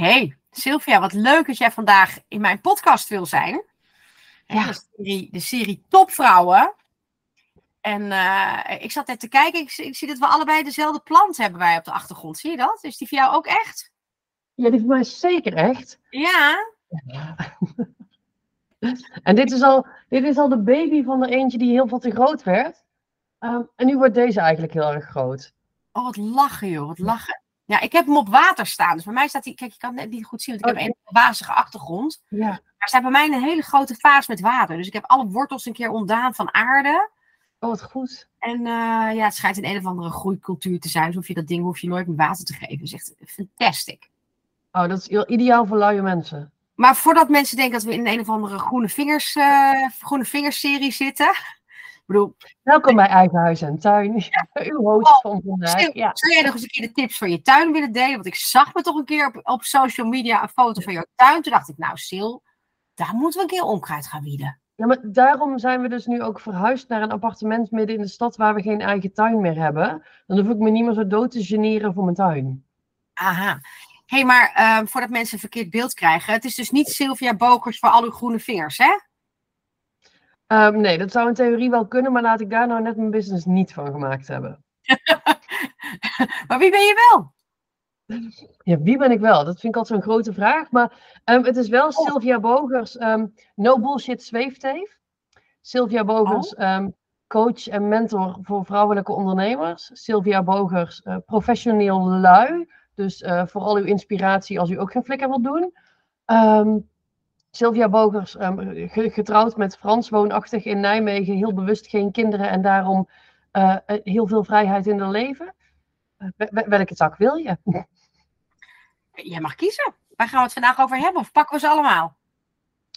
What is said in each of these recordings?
Hey, Sylvia, wat leuk dat jij vandaag in mijn podcast wil zijn. Ja. De, serie, de serie Topvrouwen. En eh, ik zat net te kijken, ik, zie- ik zie dat we allebei dezelfde plant hebben wij op de achtergrond. Zie je dat? Is die voor jou ook echt? Ja, die voor mij is zeker echt. Ja. En dit is, al, dit is al de baby van er eentje die heel veel te groot werd. Ehm, en nu wordt deze eigenlijk heel erg groot. Oh, wat lachen joh, wat lachen. Ja, ik heb hem op water staan. Dus bij mij staat hij, kijk, je kan het net niet goed zien, want ik heb een wazige achtergrond. Ja. Maar er staat bij mij een hele grote vaas met water. Dus ik heb alle wortels een keer ontdaan van aarde. Oh, wat goed. En eh, ja, het schijnt een een of andere groeicultuur te zijn. Dus hoef je dat ding hoef je nooit meer water te geven. Dat is echt fantastic. Oh, dat is heel ideaal voor luie mensen. Maar voordat mensen denken dat we in een of andere groene vingers, eh, groene vingers serie zitten. Bedoel, Welkom bij Eigen Huis en Tuin. Uw host van vandaag. Ja. zou jij nog eens een keer de tips van je tuin willen delen? Want ik zag me toch een keer op, op social media een foto van jouw tuin. Toen dacht ik, nou Sil, daar moeten we een keer onkruid gaan wieden. ja, maar daarom zijn we dus nu ook verhuisd naar een appartement midden in de stad waar we geen eigen tuin meer hebben. Dan hoef ik me niet meer zo dood te generen voor mijn tuin. Aha. Hé, hey, maar ehm, voordat mensen een verkeerd beeld krijgen. Het is dus niet Sylvia Bogers voor al uw groene vingers, hè? Ehm, nee, dat zou in theorie wel kunnen, maar laat ik daar nou net mijn business niet van gemaakt hebben. Maar wie ben je wel? Ja, wie ben ik wel? Dat vind ik altijd zo'n grote vraag. Maar ehm, het is wel Oh. Sylvia Bogers, ehm, no bullshit zweefteef. Sylvia Bogers, Oh. coach en mentor voor vrouwelijke ondernemers. Sylvia Bogers, eh, professioneel lui. Dus eh, vooral uw inspiratie als u ook geen flikker wilt doen. Sylvia Bogers, ehm, ge- getrouwd met Frans, woonachtig in Nijmegen. Heel bewust geen kinderen en daarom eh, eh, heel veel vrijheid in haar leven. Eh, wel- welke tak wil je? Jij mag kiezen. Waar gaan we het vandaag over hebben? Of pakken we ze allemaal?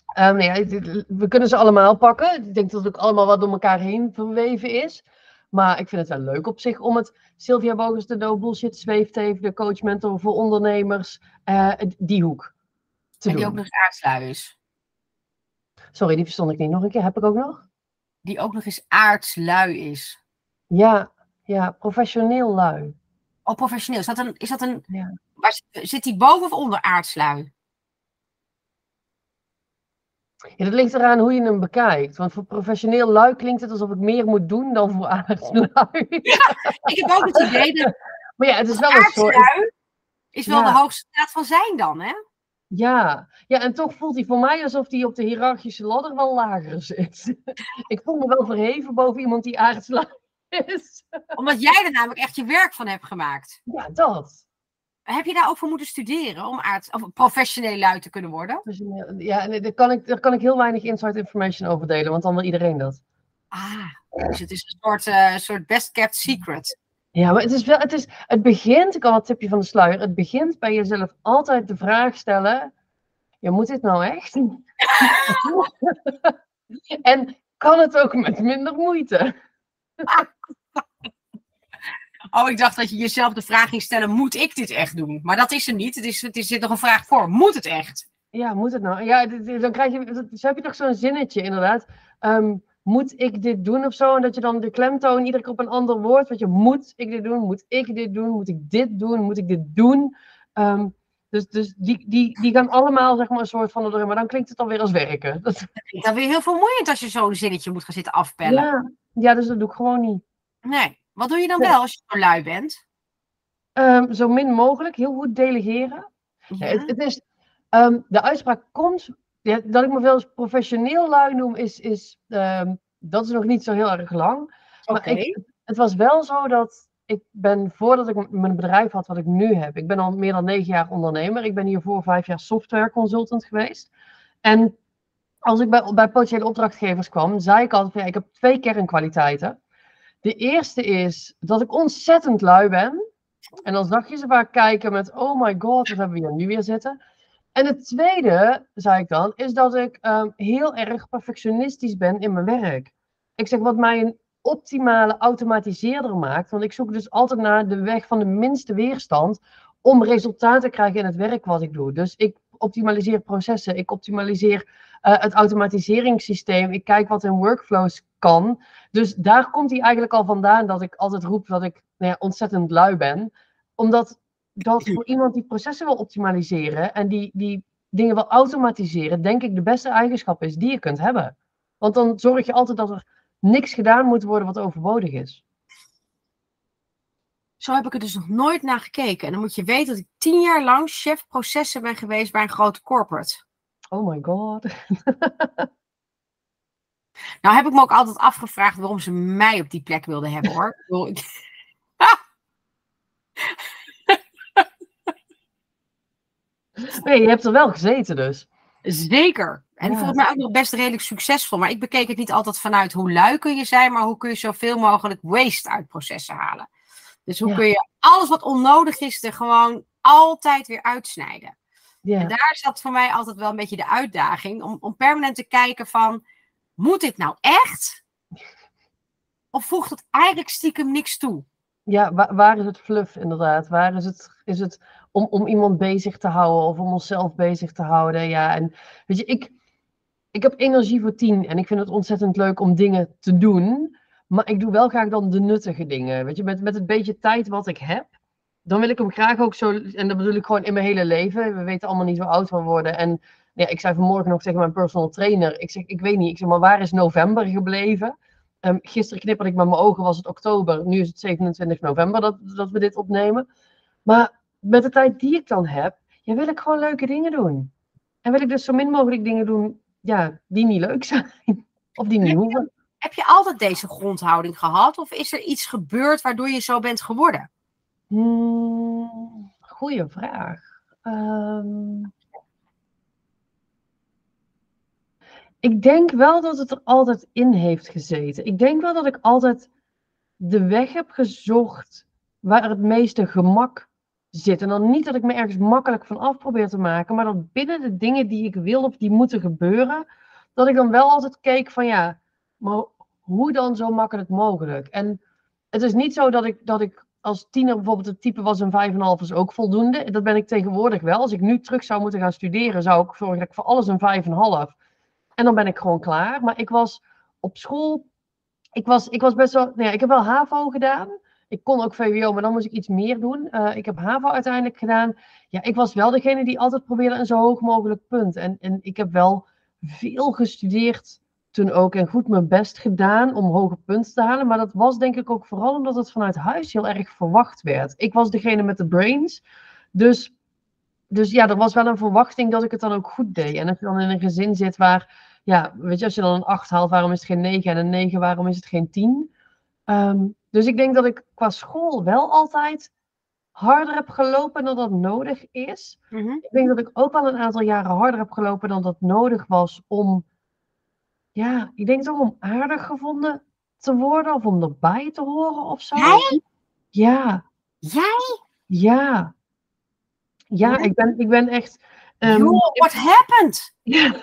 Ehm, nee, het- we kunnen ze allemaal pakken. Ik denk dat het ook allemaal wat door elkaar heen verweven is. Maar ik vind het wel leuk op zich om het Sylvia Bogus de No Bullshit zweefteef, de coach mentor voor ondernemers, die hoek te en die ook nog eens aardslui is. Sorry, die verstond ik niet. Nog een keer, heb ik ook nog? Die ook nog eens aardslui is. Ja, ja, professioneel lui. Oh, professioneel. Is dat een. Is dat een Ja. waar zit, die boven of onder aardslui? Ja, dat ligt eraan hoe je hem bekijkt. Want voor professioneel lui klinkt het alsof ik meer moet doen dan voor aardslui. Ik heb ook het idee dat Maar ja, het is wel een soort... aardslui is wel Ja. de hoogste staat van zijn dan, hè? Ja. ja, en toch voelt hij voor mij alsof hij op de hiërarchische ladder wel lager zit. ik voel me wel verheven boven iemand die aardslui is. Omdat jij er namelijk echt je werk van hebt gemaakt. Ja, dat. Heb je daar ook voor moeten studeren om aard, of professioneel lui te kunnen worden? Ja, daar kan, ik, daar kan ik heel weinig inside information over delen, want dan wil iedereen dat. Ah, dus het is een soort, eh, soort best kept secret. Ja, maar het is wel, het is, het begint, ik al het tipje van de sluier, het begint bij jezelf altijd de vraag stellen, ja, moet dit nou echt? en kan het ook met minder moeite? Oh, ik dacht dat je jezelf de vraag ging stellen: moet ik dit echt doen? Maar dat is er niet. Het is, het is, er zit nog een vraag voor. Moet het echt? Ja, moet het nou? Ja, dan krijg je, zo heb je toch zo'n zinnetje inderdaad. Ehm, moet ik dit doen of zo? En dat je dan de klemtoon iedere keer op een ander woord, wat je moet ik dit doen, moet ik dit doen, moet ik dit doen, moet ik dit doen? Ehm, dus dus die, die, die gaan allemaal zeg maar een soort van er doorheen, maar dan klinkt het alweer als werken. Dat, weer heel vermoeiend als je zo'n zinnetje moet gaan zitten afpellen. ja, ja, dus dat doe ik gewoon niet. Nee. Wat doe je dan Nee. wel als je zo lui bent? Ehm, zo min mogelijk, heel goed delegeren. Ja, het, het is, ehm, de uitspraak komt, ja, dat ik me wel eens professioneel lui noem, is, is ehm, dat is nog niet zo heel erg lang. Maar ik, het was wel zo dat ik ben, voordat ik mijn bedrijf had wat ik nu heb, ik ben al meer dan negen jaar ondernemer. Ik ben hiervoor vijf jaar software consultant geweest. En als ik bij, bij potentiële opdrachtgevers kwam, zei ik altijd ja, ik heb twee kernkwaliteiten. De eerste is dat ik ontzettend lui ben. En dan zag je ze vaak kijken met, oh my god, wat hebben we hier nu weer zitten. En het tweede, zei ik dan, is dat ik ehm, heel erg perfectionistisch ben in mijn werk. Ik zeg wat mij een optimale automatiseerder maakt, want ik zoek dus altijd naar de weg van de minste weerstand om resultaten te krijgen in het werk wat ik doe. Dus ik optimaliseer processen, ik optimaliseer eh, het automatiseringssysteem, ik kijk wat in workflows kan. Dus daar komt hij eigenlijk al vandaan dat ik altijd roep dat ik nou ja, ontzettend lui ben. Omdat dat voor iemand die processen wil optimaliseren en die, die dingen wil automatiseren, denk ik de beste eigenschap is die je kunt hebben. Want dan zorg je altijd dat er niks gedaan moet worden wat overbodig is. Zo heb ik er dus nog nooit naar gekeken. En dan moet je weten dat ik tien jaar lang chef processen ben geweest bij een grote corporate. Oh my god. Nou heb ik me ook altijd afgevraagd waarom ze mij op die plek wilden hebben hoor. nee, je hebt er wel gezeten dus. Zeker. En ja. volgens mij ook nog best redelijk succesvol. Maar ik bekeek het niet altijd vanuit hoe lui kun je zijn, maar hoe kun je zoveel mogelijk waste uit processen halen. Dus hoe ja. kun je alles wat onnodig is er gewoon altijd weer uitsnijden. Ja. En daar zat voor mij altijd wel een beetje de uitdaging om, om permanent te kijken van, moet dit nou echt? Of voegt het eigenlijk stiekem niks toe? Ja, waar, waar is het fluff inderdaad? Waar is het, is het om, om iemand bezig te houden of om onszelf bezig te houden? Ja, en weet je, ik, ik heb energie voor tien en ik vind het ontzettend leuk om dingen te doen. Maar ik doe wel graag dan de nuttige dingen. Weet je, met, met het beetje tijd wat ik heb, dan wil ik hem graag ook zo, en dat bedoel ik gewoon in mijn hele leven. We weten allemaal niet hoe oud we worden. En ja, ik zei vanmorgen nog tegen mijn personal trainer, ik zeg, ik weet niet, ik zeg maar, waar is november gebleven? Um, gisteren knipperde ik met mijn ogen, was het oktober. Nu is het 27 november dat, dat we dit opnemen. Maar met de tijd die ik dan heb, ja, wil ik gewoon leuke dingen doen. En wil ik dus zo min mogelijk dingen doen ja, die niet leuk zijn. Of die niet hoeven. Heb je altijd deze grondhouding gehad? Of is er iets gebeurd waardoor je zo bent geworden? Hmm, goeie vraag. Um, ik denk wel dat het er altijd in heeft gezeten. Ik denk wel dat ik altijd de weg heb gezocht waar het meeste gemak zit. En dan niet dat ik me ergens makkelijk van af probeer te maken, maar dat binnen de dingen die ik wil of die moeten gebeuren, dat ik dan wel altijd keek van ja, maar hoe dan zo makkelijk mogelijk? En het is niet zo dat ik, dat ik als tiener bijvoorbeeld het type was een 5,5 is ook voldoende. Dat ben ik tegenwoordig wel. Als ik nu terug zou moeten gaan studeren, zou ik zorgen dat ik voor alles een 5,5 en dan ben ik gewoon klaar. Maar ik was op school, ik was, ik was best wel, nou ik heb wel HAVO gedaan. Ik kon ook VWO, maar dan moest ik iets meer doen. Uh, ik heb HAVO uiteindelijk gedaan. Ja, ik was wel degene die altijd probeerde een zo hoog mogelijk punt. En, en ik heb wel veel gestudeerd toen ook en goed mijn best gedaan om hoge punten te halen. Maar dat was denk ik ook vooral omdat het vanuit huis heel erg verwacht werd. Ik was degene met de brains. Dus dus ja, er was wel een verwachting dat ik het dan ook goed deed. En als je dan in een gezin zit waar, ja, weet je, als je dan een 8 haalt, waarom is het geen 9? En een 9, waarom is het geen 10? Um, dus ik denk dat ik qua school wel altijd harder heb gelopen dan dat nodig is. Mm -hmm. Ik denk dat ik ook al een aantal jaren harder heb gelopen dan dat nodig was om, ja, ik denk toch om aardig gevonden te worden of om erbij te horen of zo. Jij? Ja. Jij? Ja. Ja, ik ben, ik ben echt. Um, Joh, what happened?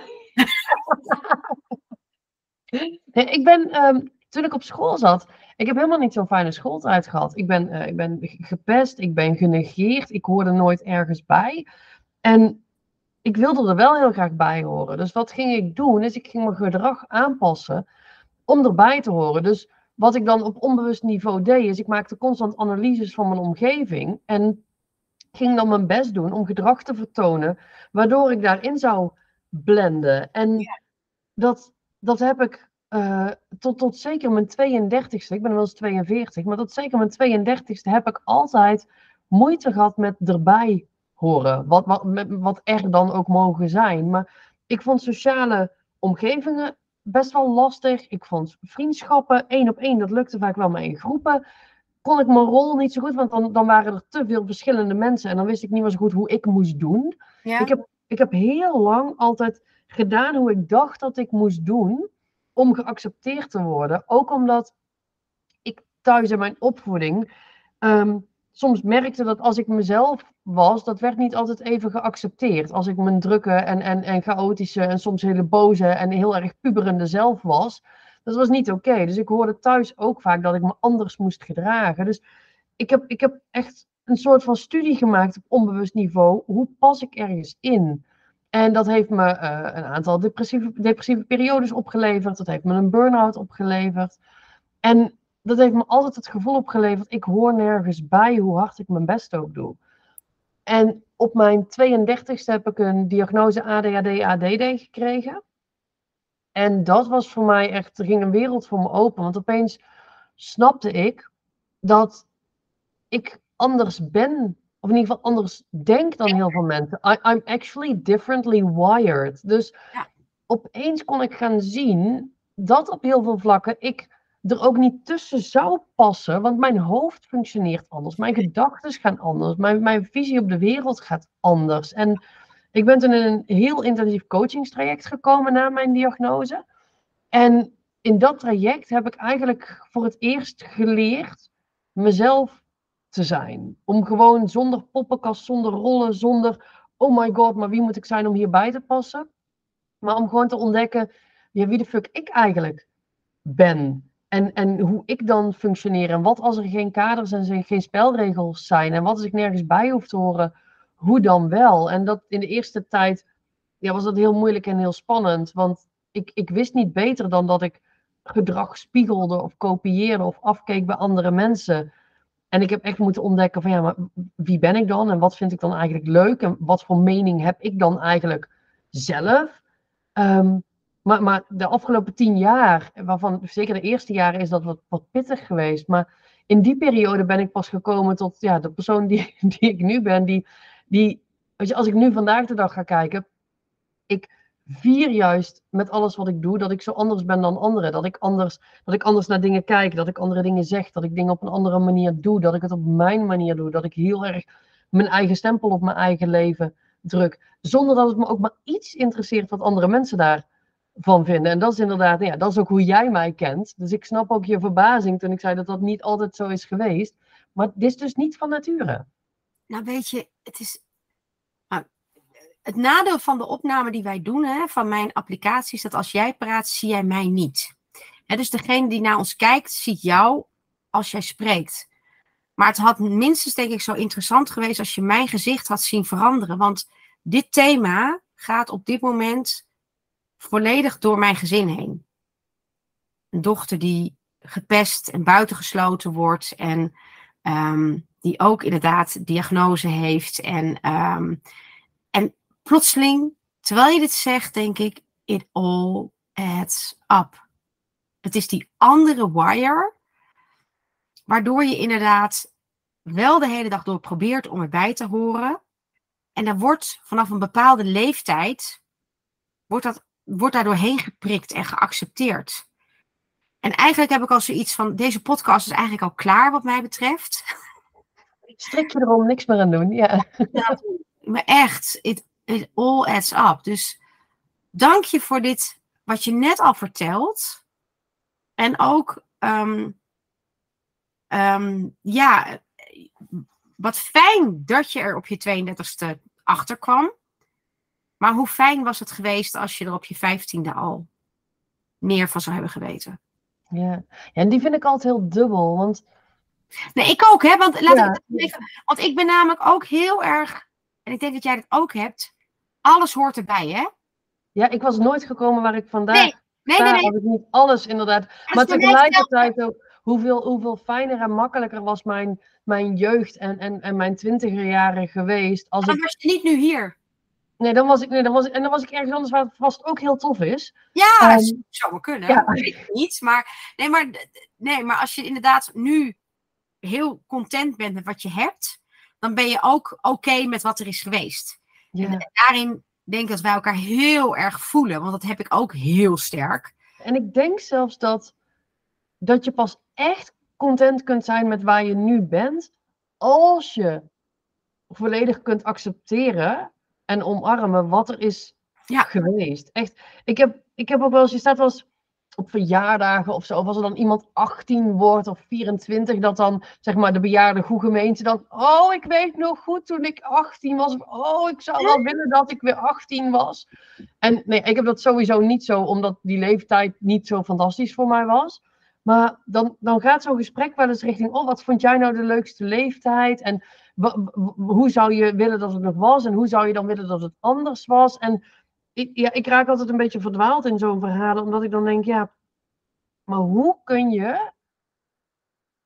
nee, ik ben, um, toen ik op school zat, ik heb helemaal niet zo'n fijne schooltijd gehad. Ik ben, uh, ik ben gepest, ik ben genegeerd, ik hoorde nooit ergens bij. En ik wilde er wel heel graag bij horen. Dus wat ging ik doen? Is ik ging mijn gedrag aanpassen om erbij te horen. Dus wat ik dan op onbewust niveau deed, is ik maakte constant analyses van mijn omgeving. En ging dan mijn best doen om gedrag te vertonen, waardoor ik daarin zou blenden. En ja. dat, dat heb ik uh, tot, tot zeker mijn 32ste, ik ben wel eens 42, maar tot zeker mijn 32ste heb ik altijd moeite gehad met erbij horen. Wat, wat, wat er dan ook mogen zijn. Maar ik vond sociale omgevingen best wel lastig. Ik vond vriendschappen één op één, dat lukte vaak wel maar in groepen kon ik mijn rol niet zo goed, want dan, dan waren er te veel verschillende mensen en dan wist ik niet meer zo goed hoe ik moest doen. Ja. Ik, heb, ik heb heel lang altijd gedaan hoe ik dacht dat ik moest doen om geaccepteerd te worden. Ook omdat ik thuis in mijn opvoeding um, soms merkte dat als ik mezelf was, dat werd niet altijd even geaccepteerd. Als ik mijn drukke en, en, en chaotische en soms hele boze en heel erg puberende zelf was, dat was niet oké. Dus ik hoorde thuis ook vaak dat ik me anders moest gedragen. Dus ik heb, ik heb echt een soort van studie gemaakt op onbewust niveau. Hoe pas ik ergens in? En dat heeft me uh, een aantal depressieve, depressieve periodes opgeleverd. Dat heeft me een burn-out opgeleverd. En dat heeft me altijd het gevoel opgeleverd, ik hoor nergens bij hoe hard ik mijn best ook doe. En op mijn 32e heb ik een diagnose ADHD-ADD gekregen. En dat was voor mij echt, er ging een wereld voor me open. Want opeens snapte ik dat ik anders ben. Of in ieder geval anders denk dan heel veel mensen. I, I'm actually differently wired. Dus Ja. opeens kon ik gaan zien dat op heel veel vlakken ik er ook niet tussen zou passen. Want mijn hoofd functioneert anders. Mijn gedachten gaan anders. Mijn, mijn visie op de wereld gaat anders. En ik ben toen in een heel intensief coachingstraject gekomen na mijn diagnose. En in dat traject heb ik eigenlijk voor het eerst geleerd mezelf te zijn. Om gewoon zonder poppenkast, zonder rollen, zonder oh my god, maar wie moet ik zijn om hierbij te passen? Maar om gewoon te ontdekken ja, wie de fuck ik eigenlijk ben. En, en hoe ik dan functioneer. En wat als er geen kaders en geen spelregels zijn. En wat als ik nergens bij hoef te horen. Hoe dan wel? En dat in de eerste tijd ja, was dat heel moeilijk en heel spannend. Want ik, ik wist niet beter dan dat ik gedrag spiegelde of kopieerde of afkeek bij andere mensen. En ik heb echt moeten ontdekken van ja, maar wie ben ik dan en wat vind ik dan eigenlijk leuk en wat voor mening heb ik dan eigenlijk zelf. Ehm, maar, maar de afgelopen tien jaar, waarvan zeker de eerste jaren is dat wat, wat pittig geweest. Maar in die periode ben ik pas gekomen tot ja, de persoon die, die ik nu ben. Die, die, weet je, als ik nu vandaag de dag ga kijken, ik vier juist met alles wat ik doe, dat ik zo anders ben dan anderen. Dat ik anders, dat ik anders naar dingen kijk, dat ik andere dingen zeg, dat ik dingen op een andere manier doe, dat ik het op mijn manier doe, dat ik heel erg mijn eigen stempel op mijn eigen leven druk. Zonder dat het me ook maar iets interesseert wat andere mensen daarvan vinden. En dat is inderdaad, nou ja, dat is ook hoe jij mij kent. Dus ik snap ook je verbazing toen ik zei dat dat niet altijd zo is geweest. Maar dit is dus niet van nature. Nou, weet je, het is. Het nadeel van de opname die wij doen, hè, van mijn applicatie, is dat als jij praat, zie jij mij niet. Hè, dus degene die naar ons kijkt, ziet jou als jij spreekt. Maar het had minstens, denk ik, zo interessant geweest als je mijn gezicht had zien veranderen. Want dit thema gaat op dit moment volledig door mijn gezin heen. Een dochter die gepest en buitengesloten wordt en ehm, die ook inderdaad diagnose heeft. En, ehm, plotseling, terwijl je dit zegt, denk ik, it all adds up. Het is die andere wire, waardoor je inderdaad wel de hele dag door probeert om erbij te horen. En dan wordt vanaf een bepaalde leeftijd, wordt, dat, wordt daar doorheen geprikt en geaccepteerd. En eigenlijk heb ik al zoiets van, deze podcast is eigenlijk al klaar wat mij betreft. Strik je erom, niks meer aan doen. Ja. Ja, maar echt, it, it all adds up. Dus dank je voor dit, wat je net al vertelt. En ook, ehm, ehm, ja, wat fijn dat je er op je 32e achter kwam. Maar hoe fijn was het geweest als je er op je 15e al meer van zou hebben geweten? Ja. ja, en die vind ik altijd heel dubbel. Want Nee, ik ook, hè? Want, laat Ja. ik, even, want ik ben namelijk ook heel erg, en ik denk dat jij dat ook hebt, alles hoort erbij, hè? ja, ik was nooit gekomen waar ik vandaag Nee, Nee, sta, nee, nee. ik niet alles inderdaad. Maar tegelijkertijd ook, hoeveel, hoeveel fijner en makkelijker was mijn, mijn jeugd en, en, en mijn twintiger jaren geweest. Als Dan ik, was je niet nu hier. nee, dan was ik, nee, dan was ik, en dan was ik ergens anders waar het vast ook heel tof is. Ja, Ehm, zou wel kunnen. ja. Dat weet ik niet. Maar, nee, maar, nee, maar als je inderdaad nu heel content bent met wat je hebt, dan ben je ook oké met wat er is geweest. Ja. En daarin denk ik dat wij elkaar heel erg voelen, want dat heb ik ook heel sterk. En ik denk zelfs dat, dat je pas echt content kunt zijn met waar je nu bent, als je volledig kunt accepteren en omarmen wat er is Ja. geweest. Echt, ik heb, ik heb ook wel eens, je staat wel eens op verjaardagen of zo, of als er dan iemand 18 wordt of 24, dat dan zeg maar de bejaarde goede gemeente dan, oh ik weet nog goed toen ik 18 was, oh ik zou wel willen dat ik weer 18 was. En nee, ik heb dat sowieso niet zo, omdat die leeftijd niet zo fantastisch voor mij was. Maar dan, dan gaat zo'n gesprek wel eens richting, oh wat vond jij nou de leukste leeftijd? En hoe zou je willen dat het nog was? En hoe zou je dan willen dat het anders was? En ik, ja, ik raak altijd een beetje verdwaald in zo'n verhalen, omdat ik dan denk, ja, maar hoe kun je,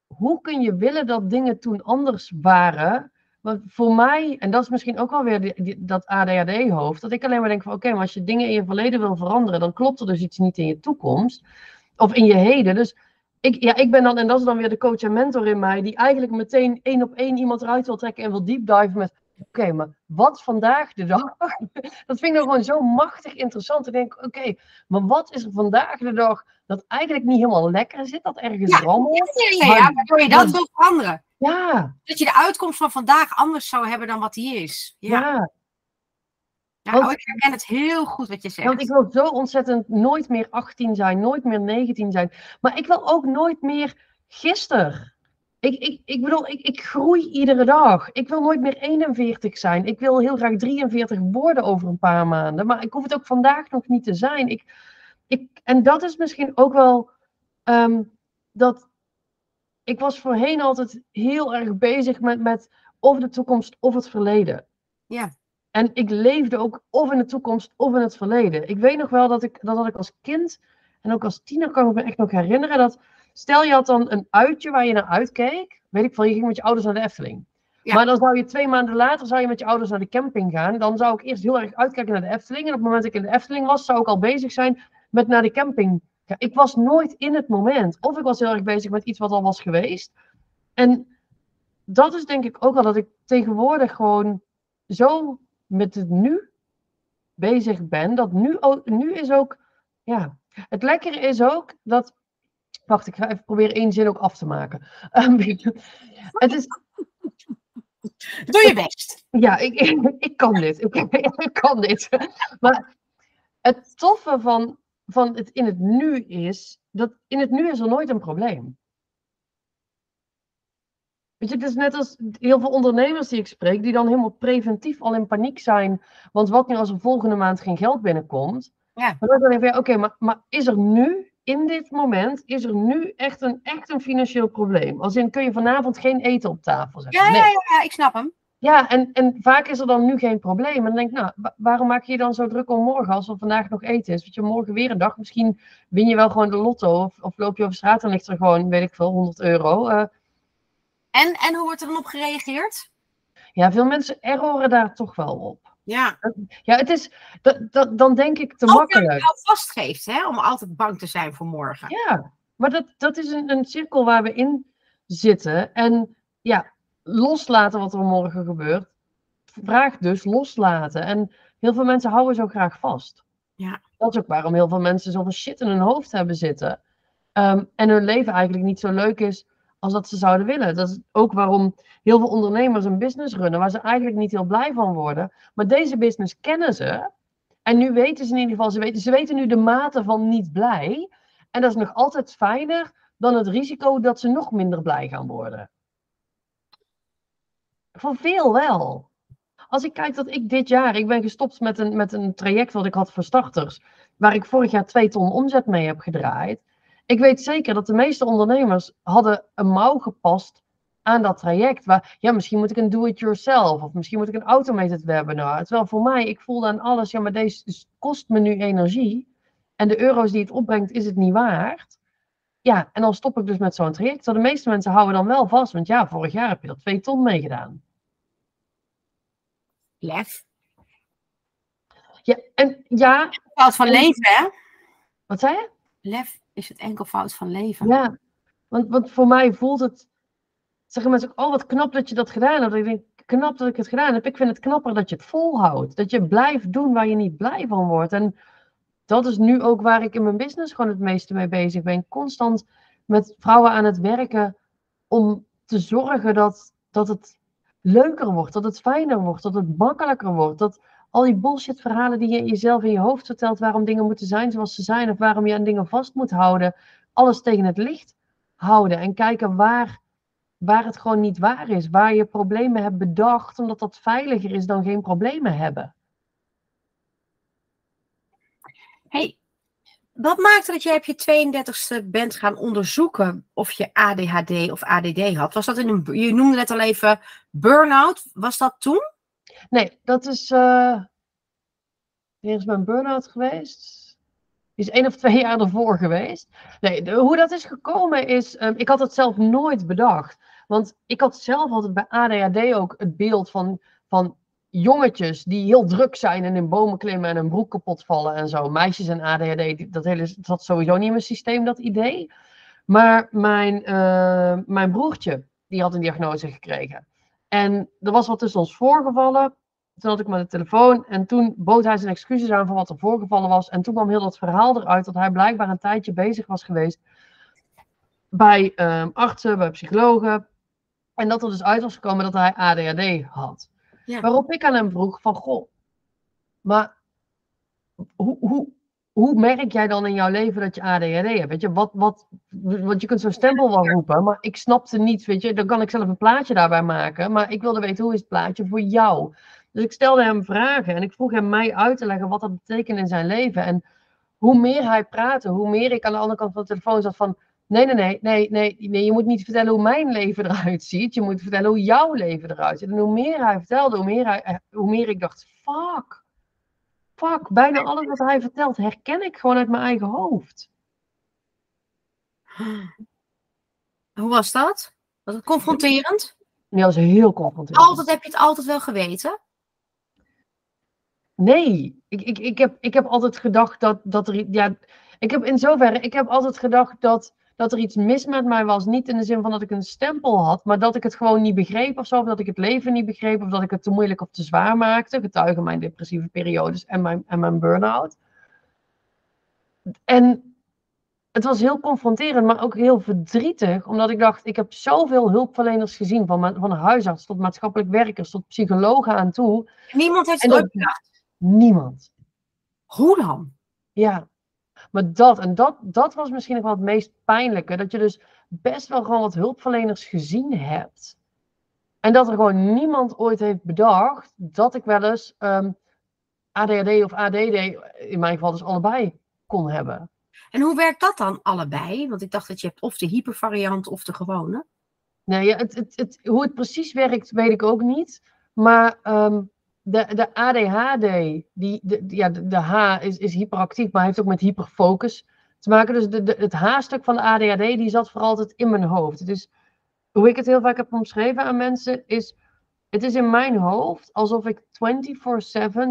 hoe kun je willen dat dingen toen anders waren, Want voor mij, en dat is misschien ook wel weer die, dat ADHD-hoofd, dat ik alleen maar denk van oké, maar als je dingen in je verleden wil veranderen, dan klopt er dus iets niet in je toekomst. Of in je heden. Dus ik, ja, ik ben dan, en dat is dan weer de coach en mentor in mij, die eigenlijk meteen één op één iemand eruit wil trekken en wil deepdiven met oké, maar wat vandaag de dag? Dat vind ik nou gewoon zo machtig interessant. Ik denk, oké, maar wat is er vandaag de dag dat eigenlijk niet helemaal lekker zit, dat ergens Ja. rammelt? Ja, ja, ja, waardoor je dat wil veranderen. Ja, Dat je de uitkomst van vandaag anders zou hebben dan wat die is. Ja, ja. want- oh, ik herken het heel goed wat je zegt. Want ik wil zo ontzettend nooit meer 18 zijn, nooit meer 19 zijn. Maar ik wil ook nooit meer gisteren. Ik, ik, ik bedoel, ik, ik groei iedere dag. Ik wil nooit meer 41 zijn. Ik wil heel graag 43 worden over een paar maanden. Maar ik hoef het ook vandaag nog niet te zijn. Ik, ik, en dat is misschien ook wel ehm, dat. Ik was voorheen altijd heel erg bezig met, met of de toekomst of het verleden. Ja. En ik leefde ook of in de toekomst of in het verleden. Ik weet nog wel dat ik, dat had ik als kind en ook als tiener kan ik me echt nog herinneren dat. Stel je had dan een uitje waar je naar uitkeek. Weet ik veel, je ging met je ouders naar de Efteling. Ja. Maar dan zou je twee maanden later zou je met je ouders naar de camping gaan. Dan zou ik eerst heel erg uitkijken naar de Efteling. En op het moment dat ik in de Efteling was, zou ik al bezig zijn met naar de camping. gaan. ik was nooit in het moment. Of ik was heel erg bezig met iets wat al was geweest. En dat is denk ik ook al dat ik tegenwoordig gewoon zo met het nu bezig ben. Dat nu, nu is ook, ja, het lekkere is ook dat, wacht, ik ga even proberen één zin ook af te maken. Ehm, het is, Doe je best. ja, ik, ik kan dit. Ik, ik kan dit. Maar het toffe van, van het in het nu is, dat in het nu is er nooit een probleem. Weet je, het is net als heel veel ondernemers die ik spreek, die dan helemaal preventief al in paniek zijn. Want wat nu als er volgende maand geen geld binnenkomt? Ja. Maar dan denk ik oké, maar, maar is er nu, in dit moment, is er nu echt een, echt een financieel probleem? Als in, kun je vanavond geen eten op tafel zetten? Ja, Nee. ja, ja, ik snap hem. Ja, en, en vaak is er dan nu geen probleem. En dan denk ik, nou, wa- waarom maak je je dan zo druk om morgen als er vandaag nog eten is? Want je morgen weer een dag, misschien win je wel gewoon de lotto. Of, of loop je over straat en ligt er gewoon, weet ik veel, 100 euro. Eh, En, en hoe wordt er dan op gereageerd? ja, veel mensen erroren daar toch wel op. Ja. Ja, het is, dat, dat, dan denk ik te Ook dat makkelijk. je al vastgeeft, hè, om altijd bang te zijn voor morgen. Ja, maar dat, dat is een, een cirkel waar we in zitten. En ja, loslaten wat er morgen gebeurt, vraagt dus loslaten. En heel veel mensen houden zo graag vast. Ja. Dat is ook waarom heel veel mensen zoveel shit in hun hoofd hebben zitten. Ehm, en hun leven eigenlijk niet zo leuk is als dat ze zouden willen. Dat is ook waarom heel veel ondernemers een business runnen waar ze eigenlijk niet heel blij van worden. Maar deze business kennen ze. En nu weten ze in ieder geval, ze weten, ze weten nu de mate van niet blij. En dat is nog altijd fijner dan het risico dat ze nog minder blij gaan worden. Voor veel wel. Als ik kijk dat ik dit jaar, ik ben gestopt met een, met een traject wat ik had voor starters, waar ik vorig jaar twee ton omzet mee heb gedraaid. Ik weet zeker dat de meeste ondernemers hadden een mouw gepast aan dat traject. Waar, ja, misschien moet ik een do-it-yourself of misschien moet ik een automated webinar. Terwijl voor mij, ik voelde aan alles, ja, maar deze kost me nu energie. En de euro's die het opbrengt, is het niet waard. Ja, en dan stop ik dus met zo'n traject. Terwijl de meeste mensen houden dan wel vast. Want ja, vorig jaar heb je er twee ton mee gedaan. Lef. Ja, en ja, Fout van En- leven, hè? wat zei je? Lef is het enkelvoud van leven. Ja, want, want voor mij voelt het. Zeggen mensen ook, oh wat knap dat je dat gedaan hebt. Ik denk, knap dat ik het gedaan heb. Ik vind het knapper dat je het volhoudt. Dat je blijft doen waar je niet blij van wordt. En dat is nu ook waar ik in mijn business gewoon het meeste mee bezig ben. Constant met vrouwen aan het werken om te zorgen dat, dat het leuker wordt. Dat het fijner wordt. Dat het makkelijker wordt. Dat al die bullshit verhalen die je jezelf in je hoofd vertelt waarom dingen moeten zijn zoals ze zijn. Of waarom je aan dingen vast moet houden. Alles tegen het licht houden. En kijken waar, waar het gewoon niet waar is. Waar je problemen hebt bedacht omdat dat veiliger is dan geen problemen hebben. Hey, wat maakte dat jij op je 32e bent gaan onderzoeken of je ADHD of ADD had? Was dat in een, je noemde net al even burn-out. Was dat toen? Nee, dat is. eh is mijn burn-out geweest? Die is één of twee jaar ervoor geweest. Nee, hoe dat is gekomen is. ehm, ik had het zelf nooit bedacht. Want ik had zelf altijd bij ADHD ook het beeld van, van jongetjes die heel druk zijn en in bomen klimmen en een broek kapot vallen en zo. Meisjes en ADHD, dat hele, zat sowieso niet in mijn systeem, dat idee. Maar mijn, uh, mijn broertje, die had een diagnose gekregen. En er was wat tussen ons voorgevallen. Toen had ik maar de telefoon en toen bood hij zijn excuses aan voor wat er voorgevallen was. En toen kwam heel dat verhaal eruit dat hij blijkbaar een tijdje bezig was geweest bij um, artsen, bij psychologen. En dat er dus uit was gekomen dat hij ADHD had. Ja. Waarop ik aan hem vroeg van, goh, maar hoe, hoe, hoe merk jij dan in jouw leven dat je ADHD hebt? Weet je, wat, wat, want je kunt zo'n stempel wel roepen, maar ik snapte niet, weet je, dan kan ik zelf een plaatje daarbij maken, maar ik wilde weten hoe is het plaatje voor jou? Dus ik stelde hem vragen en ik vroeg hem mij uit te leggen wat dat betekent in zijn leven. En hoe meer hij praatte, hoe meer ik aan de andere kant van de telefoon zat van, nee, nee, nee, nee, nee, nee, je moet niet vertellen hoe mijn leven eruit ziet, je moet vertellen hoe jouw leven eruit ziet. En hoe meer hij vertelde, hoe meer, hij, hoe meer ik dacht, fuck fuck, bijna alles wat hij vertelt herken ik gewoon uit mijn eigen hoofd. Hoe was dat? Was het confronterend? Ja, dat was heel confronterend. Altijd heb je het altijd wel geweten? Nee, ik, ik, ik, heb, ik heb altijd gedacht dat, dat er. Ja, ik heb in zoverre, ik heb altijd gedacht dat dat er iets mis met mij was. Niet in de zin van dat ik een stempel had, maar dat ik het gewoon niet begreep of zo. Of dat ik het leven niet begreep, of dat ik het te moeilijk of te zwaar maakte. Getuigen mijn depressieve periodes en mijn, en mijn burn-out. En het was heel confronterend, maar ook heel verdrietig. Omdat ik dacht, ik heb zoveel hulpverleners gezien. Van, van huisarts tot maatschappelijk werkers tot psychologen aan toe. Niemand heeft het ooit bedacht? Niemand. Hoe dan? Ja, maar dat, en dat, dat was misschien nog wel het meest pijnlijke. Dat je dus best wel gewoon wat hulpverleners gezien hebt. En dat er gewoon niemand ooit heeft bedacht dat ik wel eens um, ehm, ADHD of ADD, in mijn geval dus allebei, kon hebben. En hoe werkt dat dan allebei? Want ik dacht dat je hebt of de hypervariant of de gewone. Nee, ja, het, het, het, hoe het precies werkt, weet ik ook niet. Maar um, de, de ADHD, die, de, ja, de, de, H is, is hyperactief, maar heeft ook met hyperfocus te maken. Dus de, de, het H-stuk van de ADHD, die zat voor altijd in mijn hoofd. Dus hoe ik het heel vaak heb omschreven aan mensen, is... Het is in mijn hoofd alsof ik 24-7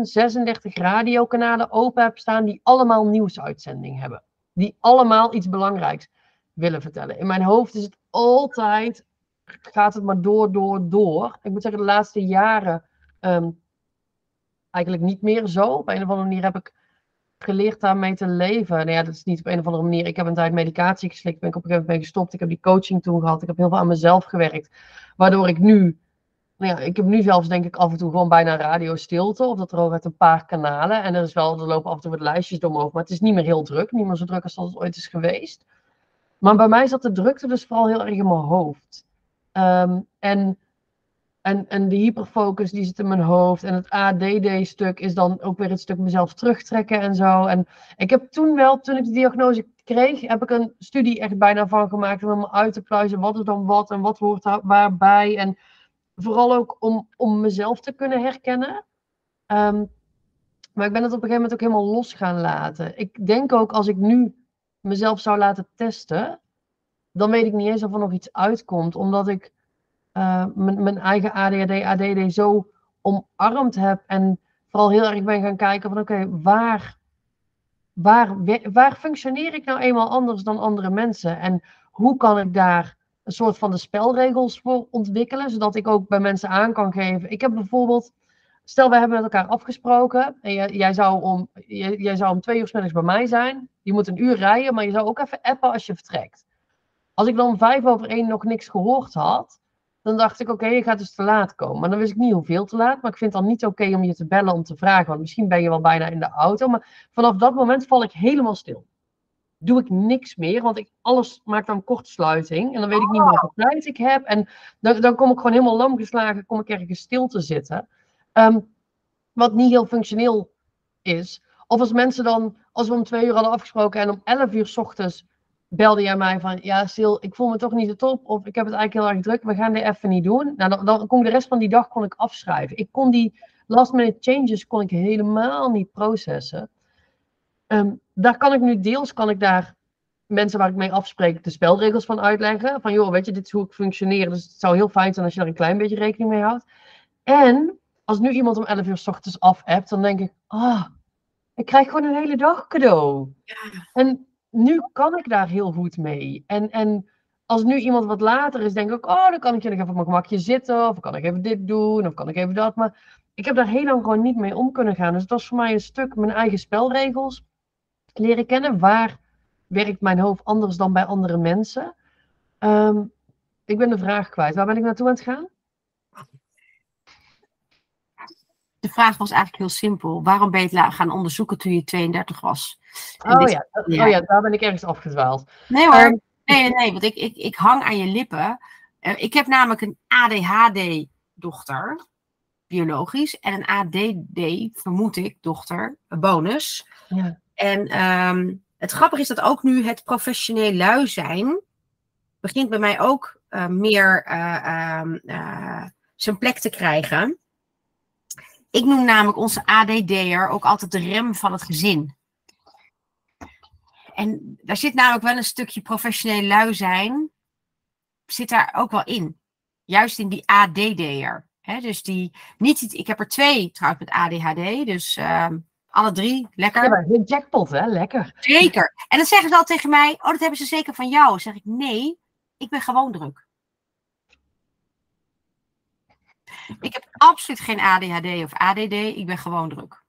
36 radiokanalen open heb staan die allemaal nieuwsuitzending hebben. Die allemaal iets belangrijks willen vertellen. In mijn hoofd is het altijd, gaat het maar door, door, door. Ik moet zeggen, de laatste jaren ehm, eigenlijk niet meer zo. Op een of andere manier heb ik geleerd daarmee te leven. Nou ja, dat is niet op een of andere manier. Ik heb een tijd medicatie geslikt, ben ik op een gegeven moment gestopt. Ik heb die coaching toen gehad. Ik heb heel veel aan mezelf gewerkt. Waardoor ik nu, nou ja, ik heb nu zelfs denk ik af en toe gewoon bijna radio stilte. Of dat er uit een paar kanalen. En er is wel, er lopen af en toe wat lijstjes door maar het is niet meer heel druk. Niet meer zo druk als dat het ooit is geweest. Maar bij mij zat de drukte dus vooral heel erg in mijn hoofd. Ehm, en en, en de hyperfocus die zit in mijn hoofd. En het ADD-stuk is dan ook weer het stuk mezelf terugtrekken en zo. En ik heb toen wel, toen ik de diagnose kreeg, heb ik een studie echt bijna van gemaakt. Om uit te pluizen, wat is dan wat en wat hoort daar waarbij. En vooral ook om, om mezelf te kunnen herkennen. Ehm, maar ik ben het op een gegeven moment ook helemaal los gaan laten. Ik denk ook als ik nu mezelf zou laten testen, dan weet ik niet eens of er nog iets uitkomt. Omdat ik uh, mijn, eigen ADHD, ADD zo omarmd heb. En vooral heel erg ben gaan kijken van oké, waar, waar, waar functioneer ik nou eenmaal anders dan andere mensen? En hoe kan ik daar een soort van de spelregels voor ontwikkelen, zodat ik ook bij mensen aan kan geven. Ik heb bijvoorbeeld, stel we hebben met elkaar afgesproken en jij, jij zou, om, jij, zou om twee uur middags bij mij zijn. Je moet een uur rijden, maar je zou ook even appen als je vertrekt. Als ik dan om vijf over één nog niks gehoord had, dan dacht ik, oké, je gaat dus te laat komen. Maar dan wist ik niet hoeveel te laat. Maar ik vind het dan niet oké om je te bellen om te vragen. Want misschien ben je wel bijna in de auto. Maar vanaf dat moment val ik helemaal stil. Doe ik niks meer, want ik, alles maakt dan kortsluiting. En dan weet ik niet meer hoeveel tijd ik heb. En dan, dan kom ik gewoon helemaal lam geslagen, kom ik ergens stil te zitten. Ehm, wat niet heel functioneel is. Of als mensen dan, als we om twee uur hadden afgesproken en om elf uur s ochtends belde jij mij van, ja Sil, ik voel me toch niet de top, of ik heb het eigenlijk heel erg druk, we gaan dit even niet doen. Nou, dan, dan kon ik de rest van die dag kon ik afschrijven. Ik kon die last minute changes kon ik helemaal niet processen. Um, daar kan ik nu deels, kan ik daar mensen waar ik mee afspreek de spelregels van uitleggen. Van joh, weet je, dit is hoe ik functioneer. Dus het zou heel fijn zijn als je daar een klein beetje rekening mee houdt. En als nu iemand om 11 uur s ochtends af hebt, dan denk ik, ah, ik krijg gewoon een hele dag cadeau. Ja. En nu kan ik daar heel goed mee. En, en als nu iemand wat later is, denk ik, oh, dan kan ik nog even op mijn gemakje zitten. Of kan ik even dit doen, of kan ik even dat. Maar ik heb daar heel lang gewoon niet mee om kunnen gaan. Dus het was voor mij een stuk mijn eigen spelregels leren kennen. Waar werkt mijn hoofd anders dan bij andere mensen? Um, ik ben de vraag kwijt. Waar ben ik naartoe aan het gaan? De vraag was eigenlijk heel simpel. Waarom ben je het gaan onderzoeken toen je 32 was? oh, ja. oh ja, daar ben ik ergens afgedwaald. Nee hoor. Um, nee, nee, want ik, ik, ik hang aan je lippen. Uh, ik heb namelijk een ADHD-dochter biologisch. En een ADD, vermoed ik, dochter, een bonus. Ja. En um, het grappige is dat ook nu het professioneel lui zijn, begint bij mij ook uh, meer uh, uh, zijn plek te krijgen. Ik noem namelijk onze ADD'er ook altijd de rem van het gezin. En daar zit namelijk wel een stukje professioneel lui zijn, zit daar ook wel in. Juist in die ADD'er dus die, niet, ik heb er twee trouwens met ADHD, dus uh, alle drie, lekker. Ja, een jackpot, hè? Lekker. Zeker. En dan zeggen ze al tegen mij, oh, dat hebben ze zeker van jou. Dan zeg ik, nee, ik ben gewoon druk. Ik heb absoluut geen ADHD of ADD, ik ben gewoon druk.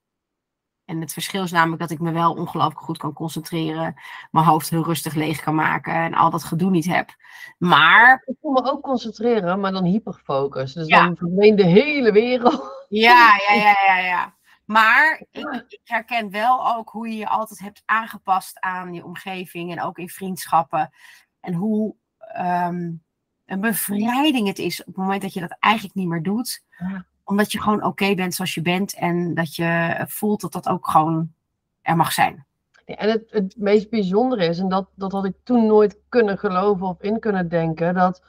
En het verschil is namelijk dat ik me wel ongelooflijk goed kan concentreren. Mijn hoofd heel rustig leeg kan maken en al dat gedoe niet heb. Maar. Ik kon me ook concentreren, maar dan hyperfocus. Dus dan verdween de hele wereld. Ja, ja, ja, ja, ja. Maar ik, ik, herken wel ook hoe je je altijd hebt aangepast aan je omgeving en ook in vriendschappen. En hoe um, een bevrijding het is op het moment dat je dat eigenlijk niet meer doet. Ja omdat je gewoon oké bent zoals je bent en dat je voelt dat dat ook gewoon er mag zijn. Ja, en het, het meest bijzondere is, en dat, dat had ik toen nooit kunnen geloven of in kunnen denken, dat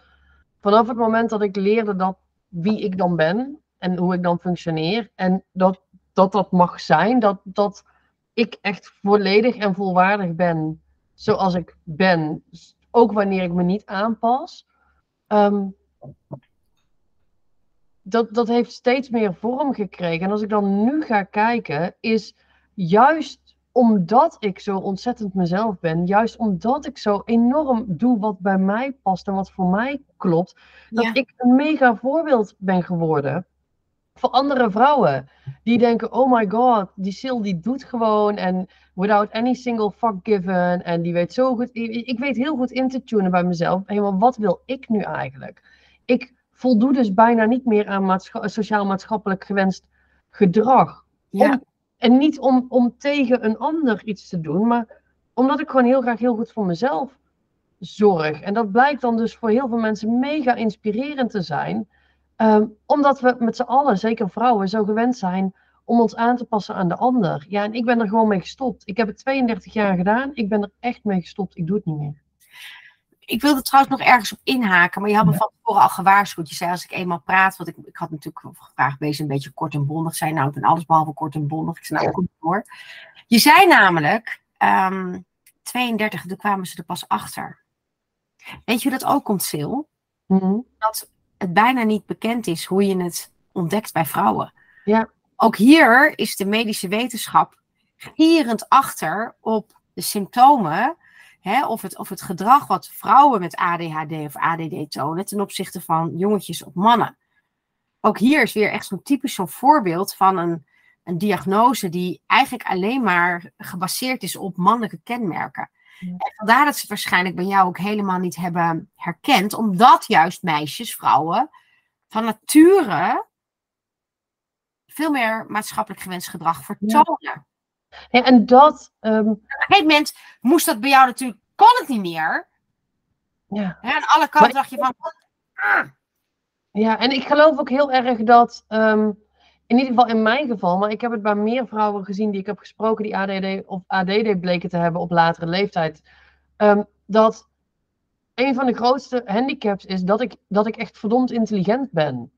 vanaf het moment dat ik leerde dat wie ik dan ben en hoe ik dan functioneer en dat dat, dat mag zijn, dat, dat ik echt volledig en volwaardig ben zoals ik ben, ook wanneer ik me niet aanpas. Um, dat, dat heeft steeds meer vorm gekregen. En als ik dan nu ga kijken, is juist omdat ik zo ontzettend mezelf ben, juist omdat ik zo enorm doe wat bij mij past en wat voor mij klopt, dat ik een mega voorbeeld ben geworden voor andere vrouwen. Die denken, oh my god, die Sil die doet gewoon en without any single fuck given. En die weet zo goed, ik weet heel goed in te tunen bij mezelf. Helemaal, wat wil ik nu eigenlijk? Ik voldoet dus bijna niet meer aan sociaal-maatschappelijk gewenst gedrag. Ja. en niet om, om tegen een ander iets te doen, maar omdat ik gewoon heel graag heel goed voor mezelf zorg. En dat blijkt dan dus voor heel veel mensen mega inspirerend te zijn. Um, omdat we met z'n allen, zeker vrouwen, zo gewend zijn om ons aan te passen aan de ander. Ja, en ik ben er gewoon mee gestopt. Ik heb het 32 jaar gedaan. Ik ben er echt mee gestopt. Ik doe het niet meer ik wilde trouwens nog ergens op inhaken, maar je had me van tevoren al gewaarschuwd. Je zei als ik eenmaal praat, want ik, ik had natuurlijk gevraagd, wees een beetje kort en bondig zijn. Nou, ik ben alles behalve kort en bondig. Ik zei nou, goed hoor. Je zei namelijk, um, ehm, 32, toen kwamen ze er pas achter. Weet je hoe dat ook komt, Sil? Mhm. Dat het bijna niet bekend is hoe je het ontdekt bij vrouwen. Ja. Ook hier is de medische wetenschap gierend achter op de symptomen Hè, of, het, of het gedrag wat vrouwen met ADHD of ADD tonen ten opzichte van jongetjes of mannen. Ook hier is weer echt zo'n typisch zo'n voorbeeld van een, een diagnose die eigenlijk alleen maar gebaseerd is op mannelijke kenmerken. En vandaar dat ze het waarschijnlijk bij jou ook helemaal niet hebben herkend, omdat juist meisjes, vrouwen, van nature veel meer maatschappelijk gewenst gedrag vertonen. Ja, en dat. Um... Op een gegeven moment moest dat bij jou natuurlijk, kon het niet meer. Ja. En aan alle kanten dacht je van. Ah. Ja, en ik geloof ook heel erg dat, um, in ieder geval in mijn geval, maar ik heb het bij meer vrouwen gezien die ik heb gesproken die ADD of ADD bleken te hebben op latere leeftijd, um, dat een van de grootste handicaps is dat ik, dat ik echt verdomd intelligent ben.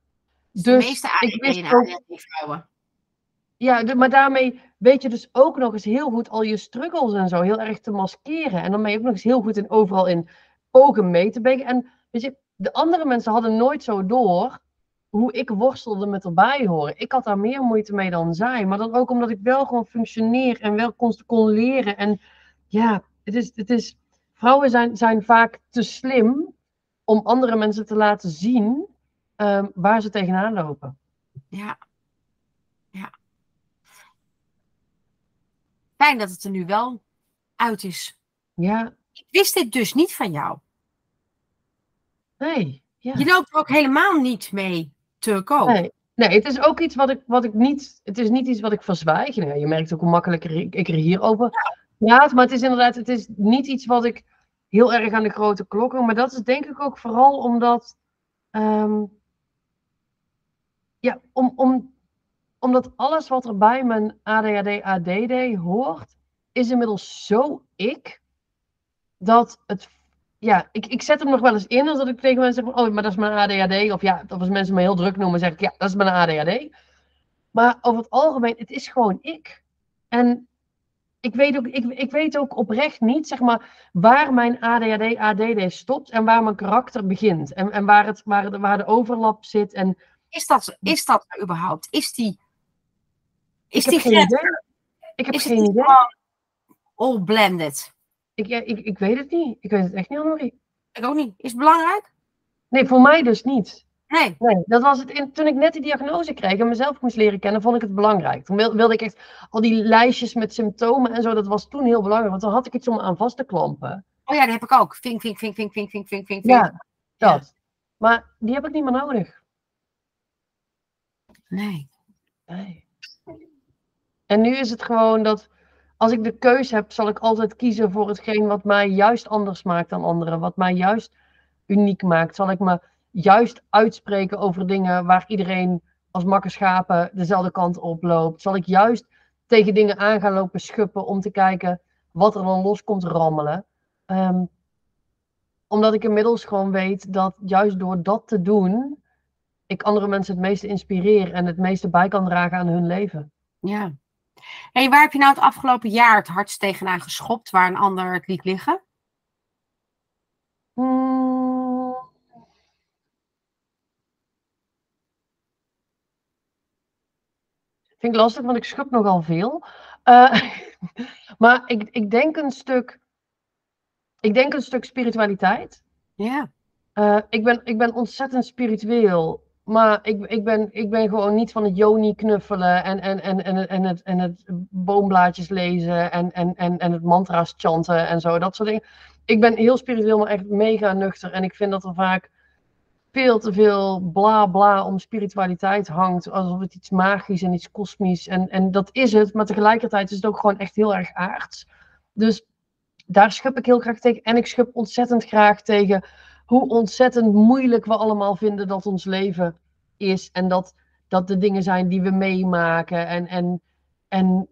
Dus, de meeste ADD en ADD vrouwen. ja, de- maar daarmee weet je dus ook nog eens heel goed al je struggles en zo heel erg te maskeren. En dan ben je ook nog eens heel goed in overal in pogen mee te brengen. En weet je, de andere mensen hadden nooit zo door hoe ik worstelde met erbij horen. Ik had daar meer moeite mee dan zij. Maar dan ook omdat ik wel gewoon functioneer en wel kon, kon leren. En ja, het is, het is, vrouwen zijn, zijn vaak te slim om andere mensen te laten zien ehm, waar ze tegenaan lopen. Ja. Ja. Fijn dat het er nu wel uit is. Ja, Ik wist dit dus niet van jou. nee. Ja. Je loopt er ook helemaal niet mee te koop. Nee. Nee, het is ook iets wat ik, wat ik niet. Het is niet iets wat ik verzwijg. Nou, je merkt ook hoe makkelijker ik er hier over praat. Maar het is inderdaad, het is niet iets wat ik heel erg aan de grote klokken. Maar dat is denk ik ook vooral omdat. ehm, ja, om, om, omdat alles wat er bij mijn ADHD, ADD hoort, is inmiddels zo ik. Dat het. Ja, ik, ik zet hem nog wel eens in als dat ik tegen mensen zeg: Oh, maar dat is mijn ADHD. Of ja, of als mensen me heel druk noemen, zeg ik: Ja, dat is mijn ADHD. Maar over het algemeen, het is gewoon ik. En ik weet ook, ik, ik weet ook oprecht niet, zeg maar, waar mijn ADHD, ADD stopt en waar mijn karakter begint. En, en waar, het, waar, de, waar de overlap zit. En Is dat, is dat er überhaupt? Is die. Is ik die heb geen idee. Ik heb is geen idee. all blended? Ik, ja, ik, ik weet het niet. Ik weet het echt niet, Annemarie. Ik ook niet. Is het belangrijk? Nee, voor mij dus niet. Nee. Nee, dat was het toen ik net die diagnose kreeg en mezelf moest leren kennen, vond ik het belangrijk. Toen wil- wilde ik echt al die lijstjes met symptomen en zo, dat was toen heel belangrijk, want dan had ik iets om aan vast te klampen. Oh ja, die heb ik ook. Vink, vink, vink, vink, vink, vink, vink, vink. Ja, dat. Maar die heb ik niet meer nodig. Nee. Nee. En nu is het gewoon dat als ik de keus heb, zal ik altijd kiezen voor hetgeen wat mij juist anders maakt dan anderen. Wat mij juist uniek maakt. Zal ik me juist uitspreken over dingen waar iedereen als makke schapen dezelfde kant op loopt. Zal ik juist tegen dingen aan gaan lopen schuppen om te kijken wat er dan los komt rammelen. Ehm, omdat ik inmiddels gewoon weet dat juist door dat te doen, ik andere mensen het meeste inspireer en het meeste bij kan dragen aan hun leven. Ja. Hey, waar heb je nou het afgelopen jaar het hardst tegenaan geschopt waar een ander het liet liggen? Hmm. Vind ik lastig, want ik schub nogal veel. Eh, maar ik, ik denk een stuk. Ik denk een stuk spiritualiteit. Ja. Eh, ik, ben, ik ben ontzettend spiritueel. Maar ik, ik, ben, ik ben gewoon niet van het Joni knuffelen en, en, en, en, en, het, en het boomblaadjes lezen en, en, en, en het mantra's chanten en zo, dat soort dingen. Ik ben heel spiritueel, maar echt mega nuchter. En ik vind dat er vaak veel te veel bla bla om spiritualiteit hangt. Alsof het iets magisch en iets kosmisch. En, en dat is het, maar tegelijkertijd is het ook gewoon echt heel erg aards. Dus daar schub ik heel graag tegen. En ik schub ontzettend graag tegen hoe ontzettend moeilijk we allemaal vinden dat ons leven is. En dat, dat de dingen zijn die we meemaken. En, en, en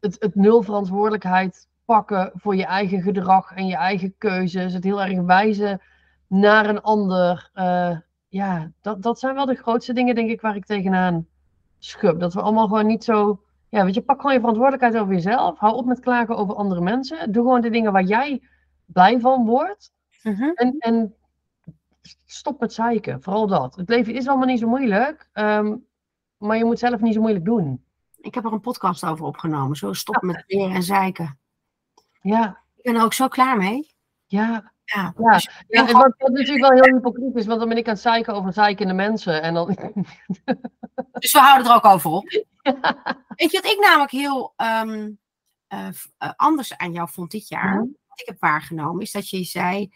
het, het nul verantwoordelijkheid pakken voor je eigen gedrag en je eigen keuzes. Het heel erg wijzen naar een ander. Eh, ja, dat, dat zijn wel de grootste dingen, denk ik, waar ik tegenaan schub. Dat we allemaal gewoon niet zo. Ja, weet je, pak gewoon je verantwoordelijkheid over jezelf. Hou op met klagen over andere mensen. Doe gewoon de dingen waar jij blij van wordt. Mhm. En, en stop met zeiken, vooral dat. Het leven is allemaal niet zo moeilijk, ehm, maar je moet zelf niet zo moeilijk doen. Ik heb er een podcast over opgenomen. Zo stop met leren en zeiken. Ja, Ik ben er ook zo klaar mee. ja. Ja. Ja, Dus- ja en wat, wat natuurlijk wel heel hypocriet is, want dan ben ik aan het zeiken over zeikende mensen. En dan, Dus we houden er ook over op. Weet je wat ik namelijk heel ehm, eh, eh, anders aan jou vond dit jaar? Mhm. Wat ik heb waargenomen, is dat je zei,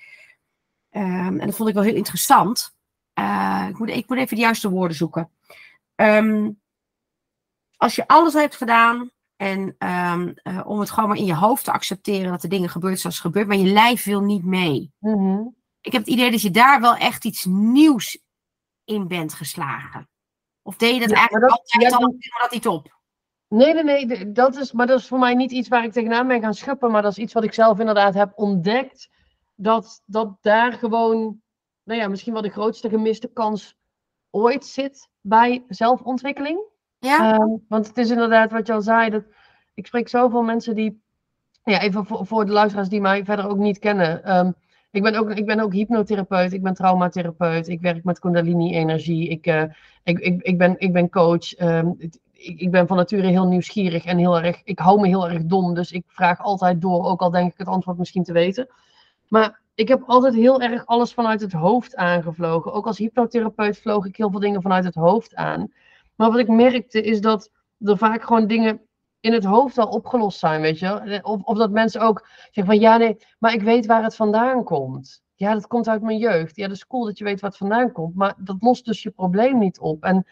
ehm, en dat vond ik wel heel interessant. eh, ik, moet, ik moet even de juiste woorden zoeken. Ehm, als je alles hebt gedaan en ehm, eh, om het gewoon maar in je hoofd te accepteren dat de dingen gebeuren zoals het gebeurt, maar je lijf wil niet mee. Mhm. Ik heb het idee dat je daar wel echt iets nieuws in bent geslagen. Of deed je dat Ja, eigenlijk dat- altijd ja, al, dat niet op? Nee, nee, nee, dat is, maar dat is voor mij niet iets waar ik tegenaan ben gaan schuppen, maar dat is iets wat ik zelf inderdaad heb ontdekt. Dat, dat daar gewoon, nou ja, misschien wel de grootste gemiste kans ooit zit bij zelfontwikkeling. Ja. Ehm, want het is inderdaad wat je al zei. Dat, ik spreek zoveel mensen die. Ja, even voor, voor de luisteraars die mij verder ook niet kennen. Ehm, ik, ben ook, ik ben ook hypnotherapeut, ik ben traumatherapeut, ik werk met Kundalini-energie, ik, eh, ik, ik, ik, ben, ik ben coach. Ehm, ik, ik ben van nature heel nieuwsgierig en heel erg. Ik hou me heel erg dom, dus ik vraag altijd door, ook al denk ik het antwoord misschien te weten. Maar ik heb altijd heel erg alles vanuit het hoofd aangevlogen. Ook als hypnotherapeut vloog ik heel veel dingen vanuit het hoofd aan. Maar wat ik merkte is dat er vaak gewoon dingen in het hoofd al opgelost zijn, weet je. Of, of dat mensen ook zeggen van ja, nee, maar ik weet waar het vandaan komt. Ja, dat komt uit mijn jeugd. Ja, dat is cool dat je weet het vandaan komt. Maar dat lost dus je probleem niet op. En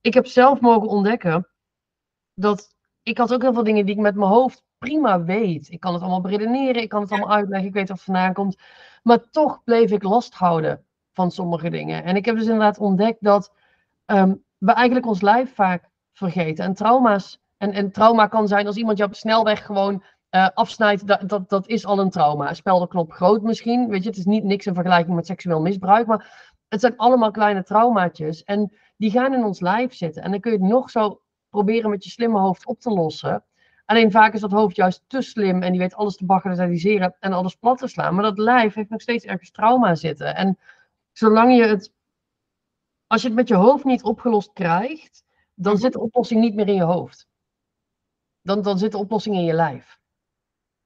ik heb zelf mogen ontdekken dat ik had ook heel veel dingen die ik met mijn hoofd prima weet. Ik kan het allemaal beredeneren, ik kan het allemaal uitleggen, ik weet het vandaan komt. Maar toch bleef ik last houden van sommige dingen. En ik heb dus inderdaad ontdekt dat ehm, we eigenlijk ons lijf vaak vergeten. En trauma's, en, en trauma kan zijn als iemand je op de snelweg gewoon eh, afsnijdt, dat, dat, dat is al een trauma. Speldenknop groot misschien, weet je, het is niet niks in vergelijking met seksueel misbruik, maar het zijn allemaal kleine traumaatjes. En die gaan in ons lijf zitten. En dan kun je het nog zo proberen met je slimme hoofd op te lossen. Alleen vaak is dat hoofd juist te slim en die weet alles te bagatelliseren en alles plat te slaan. Maar dat lijf heeft nog steeds ergens trauma zitten. En zolang je het, als je het met je hoofd niet opgelost krijgt, dan zit de oplossing niet meer in je hoofd. Dan, dan zit de oplossing in je lijf.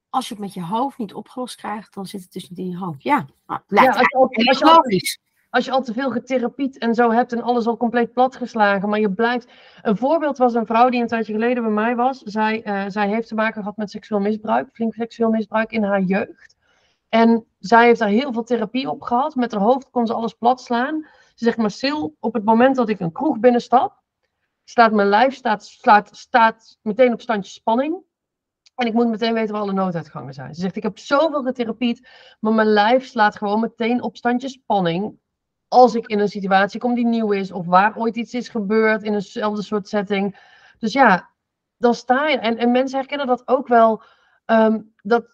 Als je het met je hoofd niet opgelost krijgt, dan zit het dus niet in je hoofd. Ja, nou, Ja, als, je al, heel als, je. Als je al te veel getherapiet en zo hebt en alles al compleet platgeslagen, maar je blijft. Een voorbeeld was een vrouw die een tijdje geleden bij mij was. Zij, eh, zij heeft te maken gehad met seksueel misbruik, flink seksueel misbruik in haar jeugd. En zij heeft daar heel veel therapie op gehad. Met haar hoofd kon ze alles plat slaan. Ze zegt, maar Sil, op het moment dat ik een kroeg binnenstap, staat mijn lijf staat, staat, staat meteen op standje spanning. En ik moet meteen weten waar alle nooduitgangen zijn. Ze zegt, ik heb zoveel getherapied, maar mijn lijf slaat gewoon meteen op standje spanning. Als ik in een situatie kom die nieuw is, of waar ooit iets is gebeurd in eenzelfde soort setting. Dus ja, dan sta je. En, en mensen herkennen dat ook wel. ehm, dat,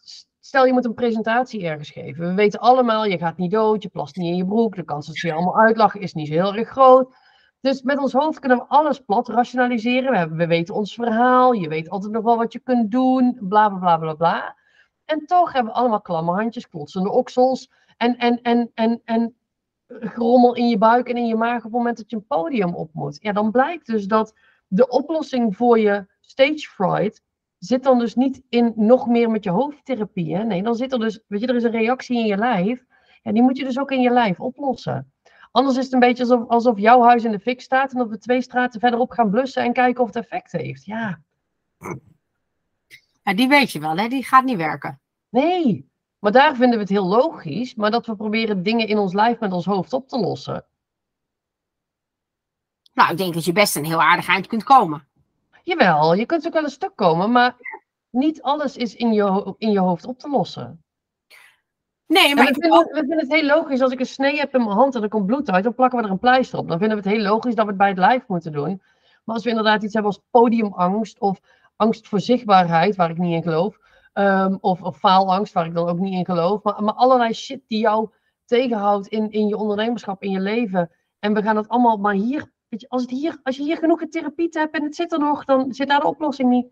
stel je moet een presentatie ergens geven. We weten allemaal, je gaat niet dood, je plast niet in je broek. De kans dat ze je allemaal uitlachen is niet zo heel erg groot. Dus met ons hoofd kunnen we alles plat rationaliseren. We, we weten ons verhaal. Je weet altijd nog wel wat je kunt doen. Bla bla bla bla bla. En toch hebben we allemaal klamme handjes, klotsende oksels. En, en, en, en, en grommel in je buik en in je maag op het moment dat je een podium op moet. Ja, dan blijkt dus dat de oplossing voor je stage fright zit dan dus niet in nog meer met je hoofdtherapie. Hè? Nee, dan zit er dus, weet je, er is een reactie in je lijf. Ja, die moet je dus ook in je lijf oplossen. Anders is het een beetje alsof, alsof jouw huis in de fik staat en dat we twee straten verderop gaan blussen en kijken of het effect heeft. Ja, Ja, die weet je wel, hè? die gaat niet werken. nee. Maar daar vinden we het heel logisch, maar dat we proberen dingen in ons lijf met ons hoofd op te lossen. Nou, ik denk dat je best een heel aardig eind kunt komen. Jawel, je kunt ook wel een stuk komen, maar niet alles is in je, in je hoofd op te lossen. Nee, maar we, ik vinden, we vinden het heel logisch, als ik een snee heb in mijn hand en er komt bloed uit, dan plakken we er een pleister op. Dan vinden we het heel logisch dat we het bij het lijf moeten doen. Maar als we inderdaad iets hebben als podiumangst of angst voor zichtbaarheid, waar ik niet in geloof, ehm, of, of faalangst, waar ik dan ook niet in geloof, maar, maar allerlei shit die jou tegenhoudt in, in je ondernemerschap, in je leven. En we gaan het allemaal, maar hier, weet je, als, het hier, als je hier genoeg therapie hebt en het zit er nog, dan zit daar de oplossing niet.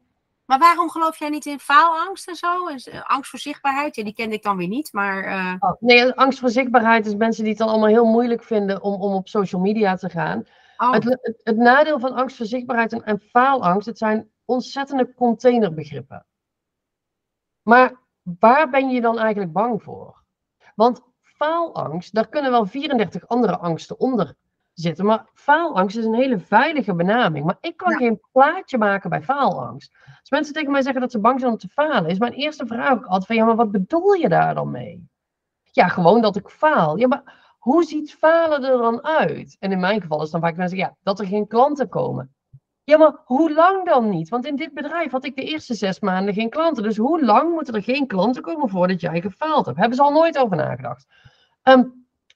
Maar waarom geloof jij niet in faalangst en zo? Eh, angst voor zichtbaarheid? Ja, die kende ik dan weer niet, maar... eh, Oh, nee, angst voor zichtbaarheid is mensen die het dan allemaal heel moeilijk vinden om, om op social media te gaan. oh, Het, het, het nadeel van angst voor zichtbaarheid en, en faalangst, het zijn ontzettende containerbegrippen. Maar waar ben je dan eigenlijk bang voor? Want faalangst, daar kunnen wel 34 andere angsten onder zitten. Maar faalangst is een hele veilige benaming. Maar ik kan Ja. geen plaatje maken bij faalangst. Als mensen tegen mij zeggen dat ze bang zijn om te falen, is mijn eerste vraag ook altijd van, ja, maar wat bedoel je daar dan mee? Ja, gewoon dat ik faal. Ja, maar hoe ziet falen er dan uit? En in mijn geval is dan vaak mensen, ja, dat er geen klanten komen. Ja, maar hoe lang dan niet? Want in dit bedrijf had ik de eerste zes maanden geen klanten. Dus hoe lang moeten er geen klanten komen voordat jij gefaald hebt? Hebben ze al nooit over nagedacht. Ehm,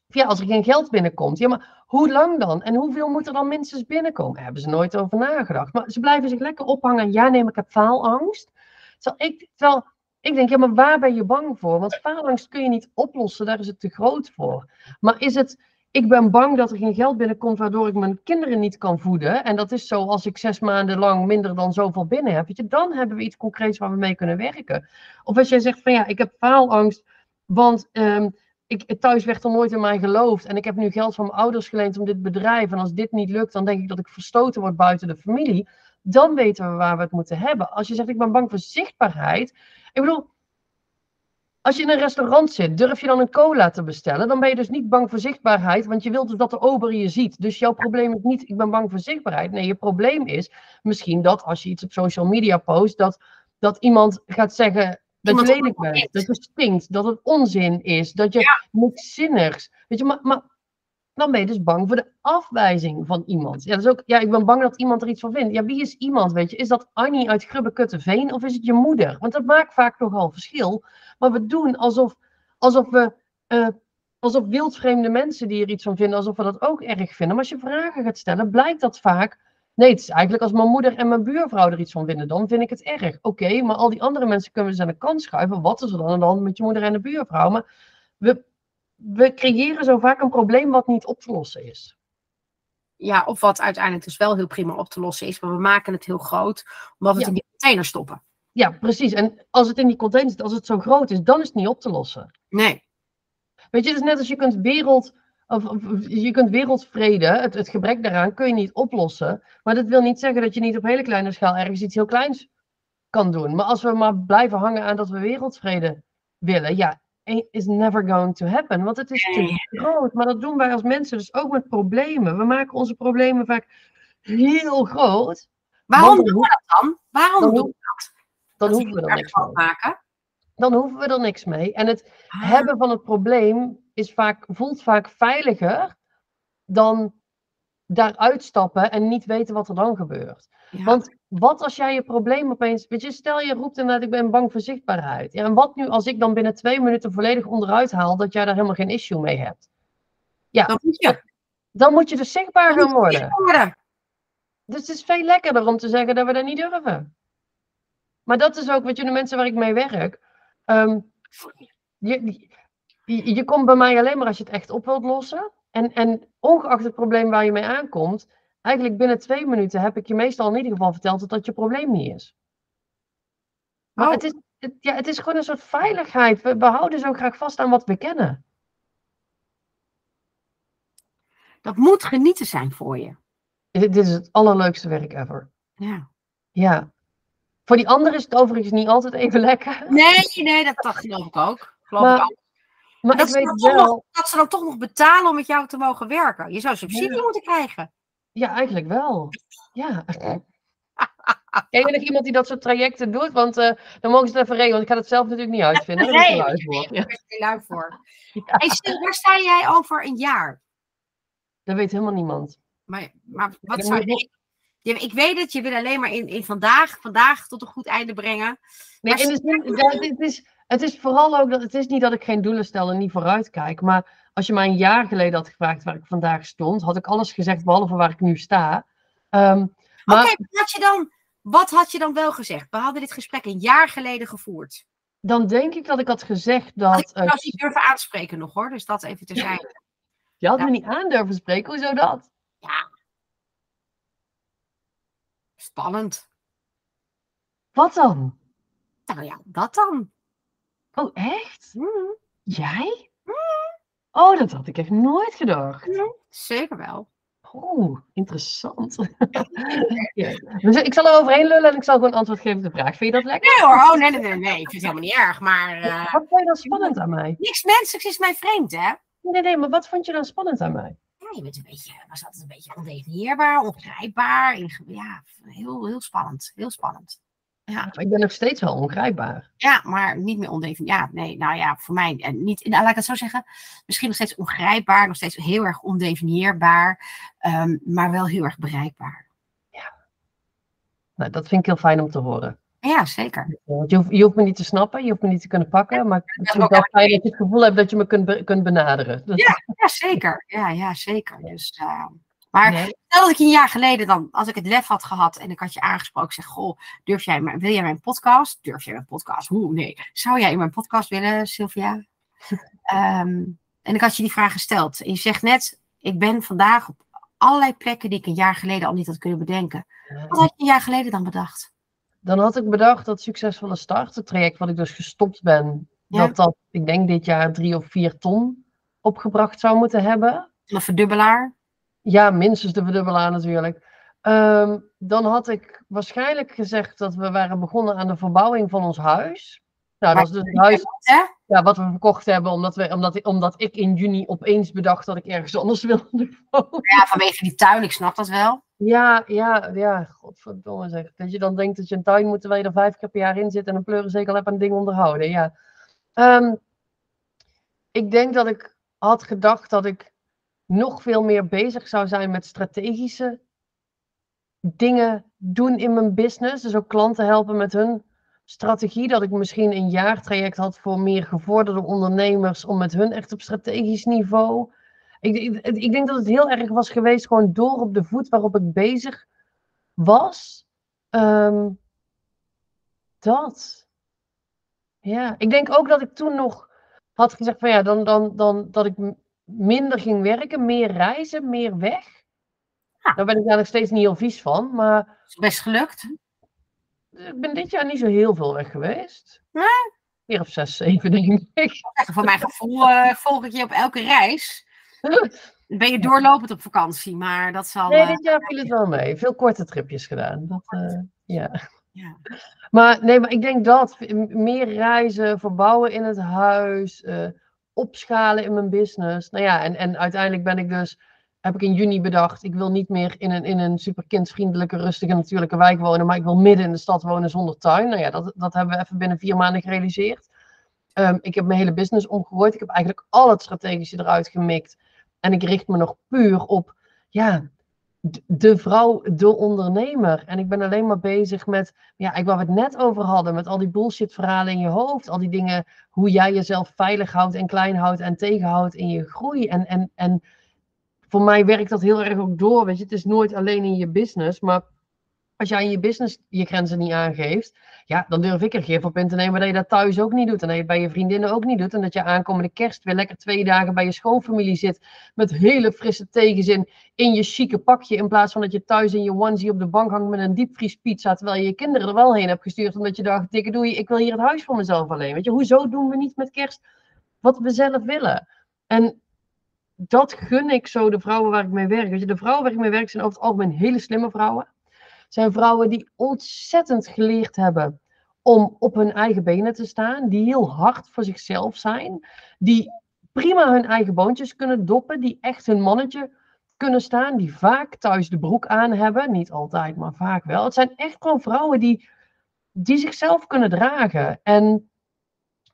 ja, als er geen geld binnenkomt. Ja, maar hoe lang dan? En hoeveel moet er dan minstens binnenkomen? Hebben ze nooit over nagedacht. Maar ze blijven zich lekker ophangen. Ja, nee, maar ik heb faalangst. Terwijl ik, terwijl ik denk, ja, maar waar ben je bang voor? Want faalangst kun je niet oplossen. Daar is het te groot voor. Maar is het, ik ben bang dat er geen geld binnenkomt waardoor ik mijn kinderen niet kan voeden. En dat is zo als ik zes maanden lang minder dan zoveel binnen heb. Je, dan hebben we iets concreets waar we mee kunnen werken. Of als jij zegt van ja, ik heb faalangst, want um, ik, thuis werd er nooit in mij geloofd. En ik heb nu geld van mijn ouders geleend om dit bedrijf. En als dit niet lukt, dan denk ik dat ik verstoten word buiten de familie. Dan weten we waar we het moeten hebben. Als je zegt ik ben bang voor zichtbaarheid. Ik bedoel, als je in een restaurant zit, durf je dan een cola te bestellen? Dan ben je dus niet bang voor zichtbaarheid, want je wilt dus dat de ober je ziet. Dus jouw probleem is niet, ik ben bang voor zichtbaarheid. Nee, je probleem is misschien dat als je iets op social media post, dat, dat iemand gaat zeggen dat je lelijk bent, dat je stinkt, dat het onzin is, dat je ja. niks zinnigs. Weet je, maar, maar dan ben je dus bang voor de afwijzing van iemand. Ja, dat ook, ja, ik ben bang dat iemand er iets van vindt. Ja, wie is iemand, weet je? Is dat Annie uit Grubbekutteveen of is het je moeder? Want dat maakt vaak nogal verschil. Maar we doen alsof, alsof we... Uh, alsof wildvreemde mensen die er iets van vinden, alsof we dat ook erg vinden. Maar als je vragen gaat stellen, blijkt dat vaak... Nee, het is eigenlijk als mijn moeder en mijn buurvrouw er iets van vinden, dan vind ik het erg. Oké, maar al die andere mensen kunnen we ze aan de kant schuiven. Wat is er dan met je moeder en de buurvrouw? Maar we, we creëren zo vaak een probleem wat niet op te lossen is. Ja, of wat uiteindelijk dus wel heel prima op te lossen is, maar we maken het heel groot, omdat we het in die container stoppen. Ja, precies. En als het in die container zit, als het zo groot is, dan is het niet op te lossen. Nee. Weet je, het is net als je kunt wereld, of, of je kunt wereldvrede, het, het gebrek daaraan, kun je niet oplossen. Maar dat wil niet zeggen dat je niet op hele kleine schaal ergens iets heel kleins kan doen. Maar als we maar blijven hangen aan dat we wereldvrede willen, ja, is never going to happen. Want het is te groot. Maar dat doen wij als mensen dus ook met problemen. We maken onze problemen vaak heel groot. Waarom doen we dat dan? Waarom dan, doen we dat? Dan hoeven we er niks mee. Maken? Dan hoeven we er niks mee. En het ah. hebben van het probleem is vaak, voelt vaak veiliger dan daaruit stappen en niet weten wat er dan gebeurt. Want wat als jij je probleem opeens. Weet je, stel je roept inderdaad, ik ben bang voor zichtbaarheid. Ja, en wat nu als ik dan binnen twee minuten volledig onderuit haal dat jij daar helemaal geen issue mee hebt? Ja, dan moet je, dan moet je dus zichtbaar gaan worden. Dus het is veel lekkerder om te zeggen dat we dat niet durven. Maar dat is ook, weet je, de mensen waar ik mee werk. Ehm, je, je, je komt bij mij alleen maar als je het echt op wilt lossen. En, en ongeacht het probleem waar je mee aankomt, eigenlijk binnen twee minuten heb ik je meestal in ieder geval verteld dat dat je probleem niet is. Maar oh. het, is, het, ja, het is gewoon een soort veiligheid. We, we houden zo graag vast aan wat we kennen. Dat moet genieten zijn voor je. Dit, dit is het allerleukste werk ever. Ja. Ja. Voor die anderen is het overigens niet altijd even lekker. Nee, nee, dat, dat geloof ik ook. Geloof maar, ik ook. Maar dat, ik weet wel... Nog, dat ze dan toch nog betalen om met jou te mogen werken. Je zou subsidie moeten krijgen. Ja, eigenlijk wel. Ja. Ken je nog iemand die dat soort trajecten doet? Want uh, dan mogen ze het even regelen. Want ik ga het zelf natuurlijk niet uitvinden. Nee, daar ben ik er lui voor. Ja. Hey, waar sta jij over een jaar? Dat weet helemaal niemand. Maar, maar wat zou je... Ik weet het, je wil alleen maar in, in vandaag, vandaag tot een goed einde brengen. Nee, in de zin, het, is, het is vooral ook dat het is niet dat ik geen doelen stel en niet vooruit kijk. Maar als je mij een jaar geleden had gevraagd waar ik vandaag stond, had ik alles gezegd behalve waar ik nu sta. Um, maar... Oké, wat, je dan, wat had je dan wel gezegd? We hadden dit gesprek een jaar geleden gevoerd. Dan denk ik dat ik had gezegd dat. Had ik uh, niet durven aanspreken nog hoor, dus dat even terzijde. je had me niet aan durven spreken, hoezo dat? Ja. Spannend. Wat dan? Nou ja, dat dan. Oh, echt? Mm. Jij? Mm. Oh, dat had ik echt nooit gedacht. zeker wel. Oeh, interessant. ja. Dus ik zal er overheen lullen en ik zal gewoon antwoord geven op de vraag. Vind je dat lekker? Nee hoor, oh, nee, nee, nee, nee. Ik vind het helemaal niet erg, maar... Uh... Wat vond je dan spannend aan mij? Niks menselijks is mij vreemd, hè? Nee, nee, maar wat vond je dan spannend aan mij? Ja, je bent een beetje, was altijd een beetje ondefinieerbaar, ongrijpbaar. Ja, heel, heel spannend, heel spannend. Ja. ik ben nog steeds wel ongrijpbaar. Ja, maar niet meer ondefinieerbaar. Ja, nee, nou ja, voor mij en niet. Nou, laat ik het zo zeggen. Misschien nog steeds ongrijpbaar, nog steeds heel erg ondefinieerbaar, um, maar wel heel erg bereikbaar. Ja. Nou, dat vind ik heel fijn om te horen. Ja, zeker. Je hoeft, je hoeft me niet te snappen, je hoeft me niet te kunnen pakken, maar het is wel fijn dat je het gevoel hebt dat je me kunt, kunt benaderen. Ja, ja, zeker. Ja, ja, zeker. Dus, uh, maar stel dat ik een jaar geleden dan, als ik het lef had gehad en ik had je aangesproken, zeg, goh, durf jij, wil jij mijn podcast? Durf jij mijn podcast? Hoe? Nee. Zou jij in mijn podcast willen, Sylvia? um, en ik had je die vraag gesteld. En je zegt net, Ik ben vandaag op allerlei plekken die ik een jaar geleden al niet had kunnen bedenken. Wat had je een jaar geleden dan bedacht? Dan had ik bedacht dat succesvolle start, het traject wat ik dus gestopt ben, Ja. dat dat, ik denk dit jaar drie of vier ton opgebracht zou moeten hebben. Een verdubbelaar? Ja, minstens de verdubbelaar natuurlijk. Ehm, dan had ik waarschijnlijk gezegd dat we waren begonnen aan de verbouwing van ons huis. Nou, dat is dus het huis ja, wat we verkocht hebben, omdat, we, omdat, omdat ik in juni opeens bedacht dat ik ergens anders wilde wonen. Ja, vanwege die tuin, ik snap dat wel. Ja, ja, ja, godverdomme zeg. Dat je dan denkt dat je een tuin moet terwijl je er vijf keer per jaar in zit en een pleurenzekel hebt en een ding onderhouden. Ja. Ehm, ik denk dat ik had gedacht dat ik nog veel meer bezig zou zijn met strategische dingen doen in mijn business. Dus ook klanten helpen met hun strategie. Dat ik misschien een jaartraject had voor meer gevorderde ondernemers om met hun echt op strategisch niveau. Ik, ik, ik denk dat het heel erg was geweest, gewoon door op de voet waarop ik bezig was. Ehm, dat. Ja, ik denk ook dat ik toen nog had gezegd van ja, dan, dan, dan dat ik minder ging werken, meer reizen, meer weg. Ja. Daar ben ik daar nog steeds niet heel vies van, maar Is best gelukt. ik ben dit jaar niet zo heel veel weg geweest. Nee? Of zes, zeven denk ik. Voor mijn gevoel eh, volg ik je op elke reis. Ben je doorlopend op vakantie, maar dat zal... Nee, eh, dit jaar viel het wel mee. Veel korte tripjes gedaan. Dat, eh, ja. ja. Maar nee, maar ik denk dat meer reizen, verbouwen in het huis, opschalen in mijn business. Nou ja, en, en uiteindelijk ben ik dus, heb ik in juni bedacht, ik wil niet meer in een, in een super kindvriendelijke, rustige, natuurlijke wijk wonen, maar ik wil midden in de stad wonen zonder tuin. Nou ja, dat, dat hebben we even binnen vier maanden gerealiseerd. Ehm, ik heb mijn hele business omgegooid. Ik heb eigenlijk al het strategische eruit gemikt. En ik richt me nog puur op, ja, de vrouw, de ondernemer. En ik ben alleen maar bezig met ja, ik, waar we het net over hadden, met al die bullshit verhalen in je hoofd, al die dingen, hoe jij jezelf veilig houdt en klein houdt en tegenhoudt in je groei. En, en, en voor mij werkt dat heel erg ook door, weet je, het is nooit alleen in je business, maar als jij in je business je grenzen niet aangeeft, ja, dan durf ik er gif op in te nemen dat je dat thuis ook niet doet en dat je bij je vriendinnen ook niet doet en dat je aankomende kerst weer lekker twee dagen bij je schoonfamilie zit met hele frisse tegenzin in je chique pakje. In plaats van dat je thuis in je onesie op de bank hangt met een diepvriespizza. Terwijl je je kinderen er wel heen hebt gestuurd. Omdat je dacht, dikke doei, ik wil hier het huis voor mezelf alleen. Weet je, hoezo doen we niet met kerst wat we zelf willen? En dat gun ik zo de vrouwen waar ik mee werk. Weet je, de vrouwen waar ik mee werk zijn over het algemeen hele slimme vrouwen. Zijn vrouwen die ontzettend geleerd hebben om op hun eigen benen te staan. Die heel hard voor zichzelf zijn. Die prima hun eigen boontjes kunnen doppen. Die echt hun mannetje kunnen staan, die vaak thuis de broek aan hebben. Niet altijd, maar vaak wel. Het zijn echt gewoon vrouwen die, die zichzelf kunnen dragen. En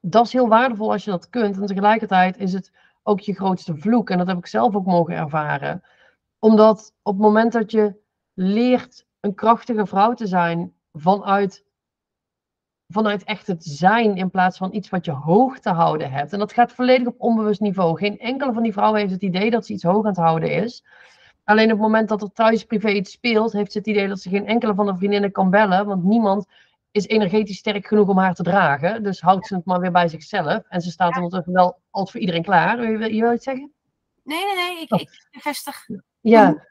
dat is heel waardevol als je dat kunt. En tegelijkertijd is het ook je grootste vloek. En dat heb ik zelf ook mogen ervaren. Omdat op het moment dat je leert een krachtige vrouw te zijn vanuit, vanuit echt het zijn in plaats van iets wat je hoog te houden hebt. En dat gaat volledig op onbewust niveau. Geen enkele van die vrouwen heeft het idee dat ze iets hoog aan het houden is. Alleen op het moment dat er thuis privé iets speelt, heeft ze het idee dat ze geen enkele van de vriendinnen kan bellen. Want niemand is energetisch sterk genoeg om haar te dragen. Dus houdt ze het maar weer bij zichzelf. En ze staat ondertussen wel altijd voor iedereen klaar. Je wil, je wil iets zeggen? Nee, nee, nee, ik, Oh. ik bevestig. Ja,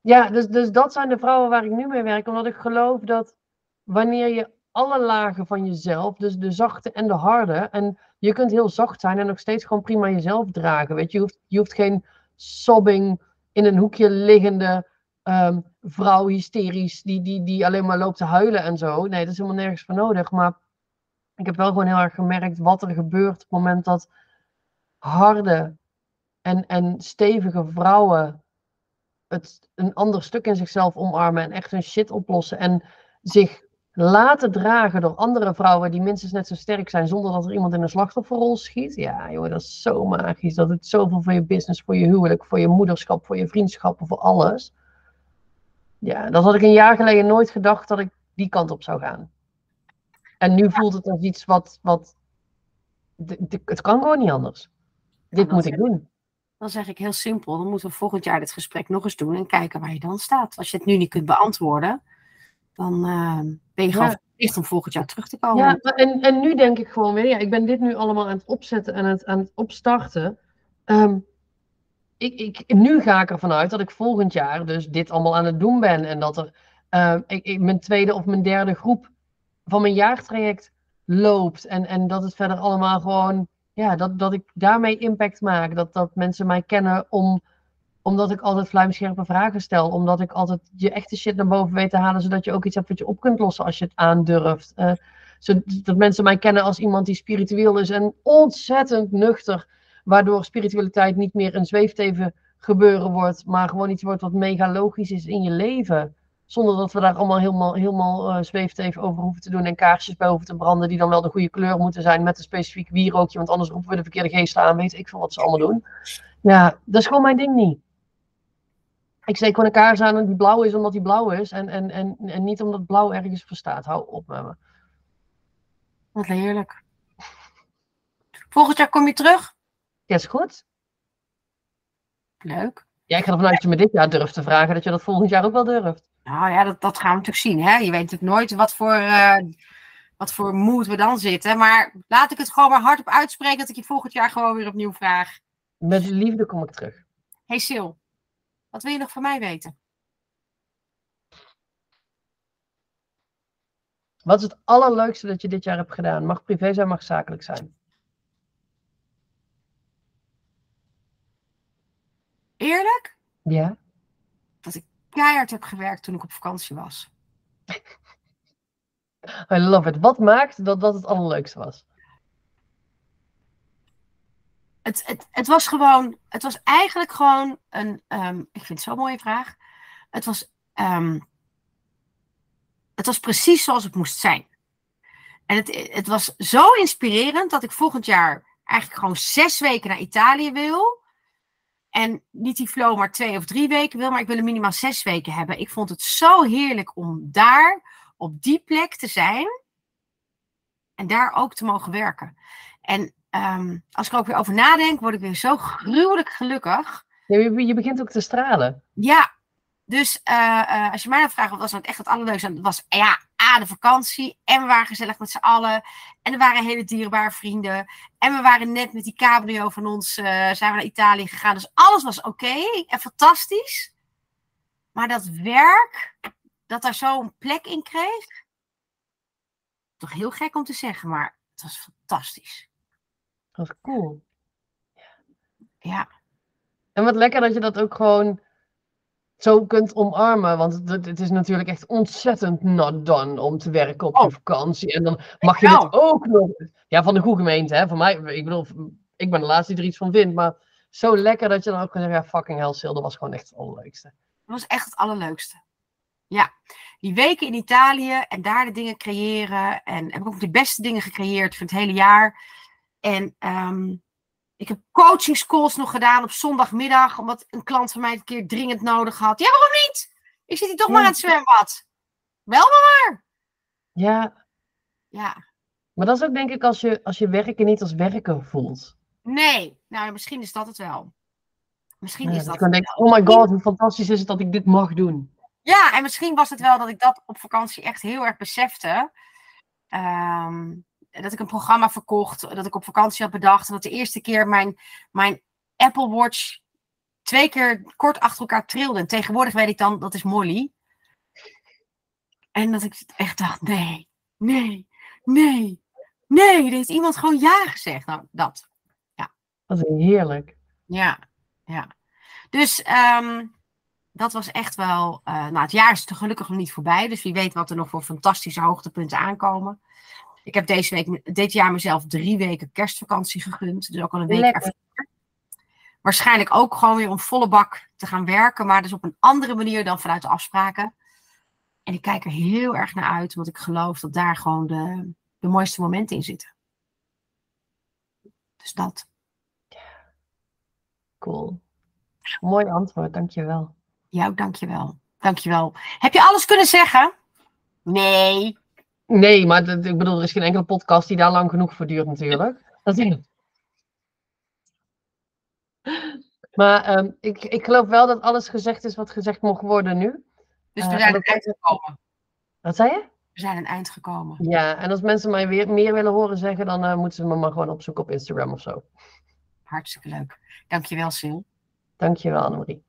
ja dus, dus dat zijn de vrouwen waar ik nu mee werk. Omdat ik geloof dat wanneer je alle lagen van jezelf, dus de zachte en de harde, en je kunt heel zacht zijn en nog steeds gewoon prima jezelf dragen. Weet je, je hoeft, je hoeft geen sobbing in een hoekje liggende ehm, vrouw hysterisch die, die, die alleen maar loopt te huilen en zo. Nee, dat is helemaal nergens voor nodig. Maar ik heb wel gewoon heel erg gemerkt wat er gebeurt op het moment dat harde en, en stevige vrouwen het een ander stuk in zichzelf omarmen en echt hun shit oplossen en zich laten dragen door andere vrouwen die minstens net zo sterk zijn zonder dat er iemand in een slachtofferrol schiet. Ja, joh, dat is zo magisch. Dat doet zoveel voor je business, voor je huwelijk, voor je moederschap, voor je vriendschappen, voor alles. Ja, dat had ik een jaar geleden nooit gedacht dat ik die kant op zou gaan. En nu voelt het als iets wat, wat de- de- het kan gewoon niet anders. Dit moet ik doen. Dan zeg ik heel simpel, dan moeten we volgend jaar dit gesprek nog eens doen en kijken waar je dan staat. Als je het nu niet kunt beantwoorden, dan eh, ben je gewoon Ja. verplicht om volgend jaar terug te komen. Ja, en, en nu denk ik gewoon weer, ja, ik ben dit nu allemaal aan het opzetten en het, aan het opstarten. Ehm, ik, ik, nu ga ik ervan uit dat ik volgend jaar dus dit allemaal aan het doen ben. En dat er uh, ik, ik, mijn tweede of mijn derde groep van mijn jaartraject loopt. En, en dat het verder allemaal gewoon, ja, dat, dat ik daarmee impact maak. Dat, dat mensen mij kennen om, omdat ik altijd vlijmscherpe vragen stel. Omdat ik altijd je echte shit naar boven weet te halen, zodat je ook iets hebt wat je op kunt lossen als je het aandurft. Uh, zodat mensen mij kennen als iemand die spiritueel is en ontzettend nuchter. Waardoor spiritualiteit niet meer een zweefteven gebeuren wordt, maar gewoon iets wordt wat mega logisch is in je leven. Zonder dat we daar allemaal helemaal, helemaal uh, zweefteven over hoeven te doen en kaarsjes bij hoeven te branden, die dan wel de goede kleur moeten zijn met een specifiek wierookje, want anders roepen we de verkeerde geesten aan, weet ik veel wat ze allemaal doen. Ja, dat is gewoon mijn ding niet. Ik steek gewoon een kaars aan en die blauw is omdat die blauw is en, en, en, en niet omdat blauw ergens voor staat. Hou op met me. Wat heerlijk. Volgend jaar kom je terug? Ja, is goed. Leuk. Ja, ik ga ervan uit dat je me dit jaar durft te vragen, dat je dat volgend jaar ook wel durft. Nou ja, dat, dat gaan we natuurlijk zien. Hè? Je weet natuurlijk nooit wat voor, uh, wat voor moed we dan zitten. Maar laat ik het gewoon maar hardop uitspreken dat ik je volgend jaar gewoon weer opnieuw vraag. Met liefde kom ik terug. Hey Sil, wat wil je nog van mij weten? Wat is het allerleukste dat je dit jaar hebt gedaan? Mag privé zijn, mag zakelijk zijn. Eerlijk? Ja. Dat ik keihard heb gewerkt toen ik op vakantie was. I love it. Wat maakt dat dat het allerleukste was? Het, het, het was gewoon, het was eigenlijk gewoon een, um, ik vind het zo'n mooie vraag. Het was, um, het was precies zoals het moest zijn. En het, het was zo inspirerend dat ik volgend jaar eigenlijk gewoon zes weken naar Italië wil. En niet die flow maar twee of drie weken wil, maar ik wil er minimaal zes weken hebben. Ik vond het zo heerlijk om daar, op die plek te zijn. En daar ook te mogen werken. En um, als ik er ook weer over nadenk, word ik weer zo gruwelijk gelukkig. Je, je begint ook te stralen. Ja, dus uh, uh, als je mij dan vraagt, wat was nou echt het allerleukste? Dat was ja, De vakantie. En we waren gezellig met z'n allen. En er waren hele dierbare vrienden. En we waren net met die cabrio van ons, uh, zijn we naar Italië gegaan. Dus alles was oké okay en fantastisch. Maar dat werk, dat daar zo een plek in kreeg. Toch heel gek om te zeggen, maar het was fantastisch. Dat was cool. Ja. En wat lekker dat je dat ook gewoon zo kunt omarmen. Want het, het, is natuurlijk echt ontzettend not done om te werken op oh. vakantie. En dan mag je het ook nog. Ja, van de goede gemeente, hè. Van mij, ik bedoel, ik ben de laatste die er iets van vindt. Maar zo lekker dat je dan ook kan zeggen: ja, fucking hell, Sil, dat was gewoon echt het allerleukste. Dat was echt het allerleukste. Ja, die weken in Italië en daar de dingen creëren. En heb ik ook de beste dingen gecreëerd voor het hele jaar. En um, ik heb coachingscalls nog gedaan op zondagmiddag, omdat een klant van mij een keer dringend nodig had. Ja, waarom niet? Ik zit hier toch ja. maar aan het zwembad. Wel maar. Ja. Ja. Maar dat is ook denk ik als je, als je werken niet als werken voelt. Nee, nou misschien is dat het wel. Misschien ja, is dat. Ik denk, oh my god, hoe fantastisch is het dat ik dit mag doen. Ja, en misschien was het wel dat ik dat op vakantie echt heel erg besefte. Um, dat ik een programma verkocht, dat ik op vakantie had bedacht. En dat de eerste keer mijn, mijn Apple Watch twee keer kort achter elkaar trilde. En tegenwoordig weet ik dan, dat is Molly. En dat ik echt dacht, nee, nee, nee, nee. Er heeft iemand gewoon ja gezegd. Nou, dat. Ja. Dat is heerlijk. Ja, ja. Dus um, dat was echt wel. Uh, nou, het jaar is er gelukkig nog niet voorbij. Dus wie weet wat er nog voor fantastische hoogtepunten aankomen. Ik heb deze week, dit jaar mezelf drie weken kerstvakantie gegund. Dus ook al een week ervoor. Waarschijnlijk ook gewoon weer om volle bak te gaan werken. Maar dus op een andere manier dan vanuit de afspraken. En ik kijk er heel erg naar uit. Want ik geloof dat daar gewoon de, de mooiste momenten in zitten. Dus dat. Cool. Mooi antwoord, dankjewel. Ook dankjewel. Dankjewel. Heb je alles kunnen zeggen? Nee. Nee, maar dat, ik bedoel, er is geen enkele podcast die daar lang genoeg voor duurt natuurlijk. Dat is het. Maar um, ik, ik geloof wel dat alles gezegd is wat gezegd mocht worden nu. Dus we uh, zijn een eind gekomen. Wat zei je? We zijn een eind gekomen. Ja, en als mensen mij weer meer willen horen zeggen, dan uh, moeten ze me maar gewoon opzoeken op Instagram of zo. Hartstikke leuk. Dankjewel, Sil. Dankjewel Annemarie.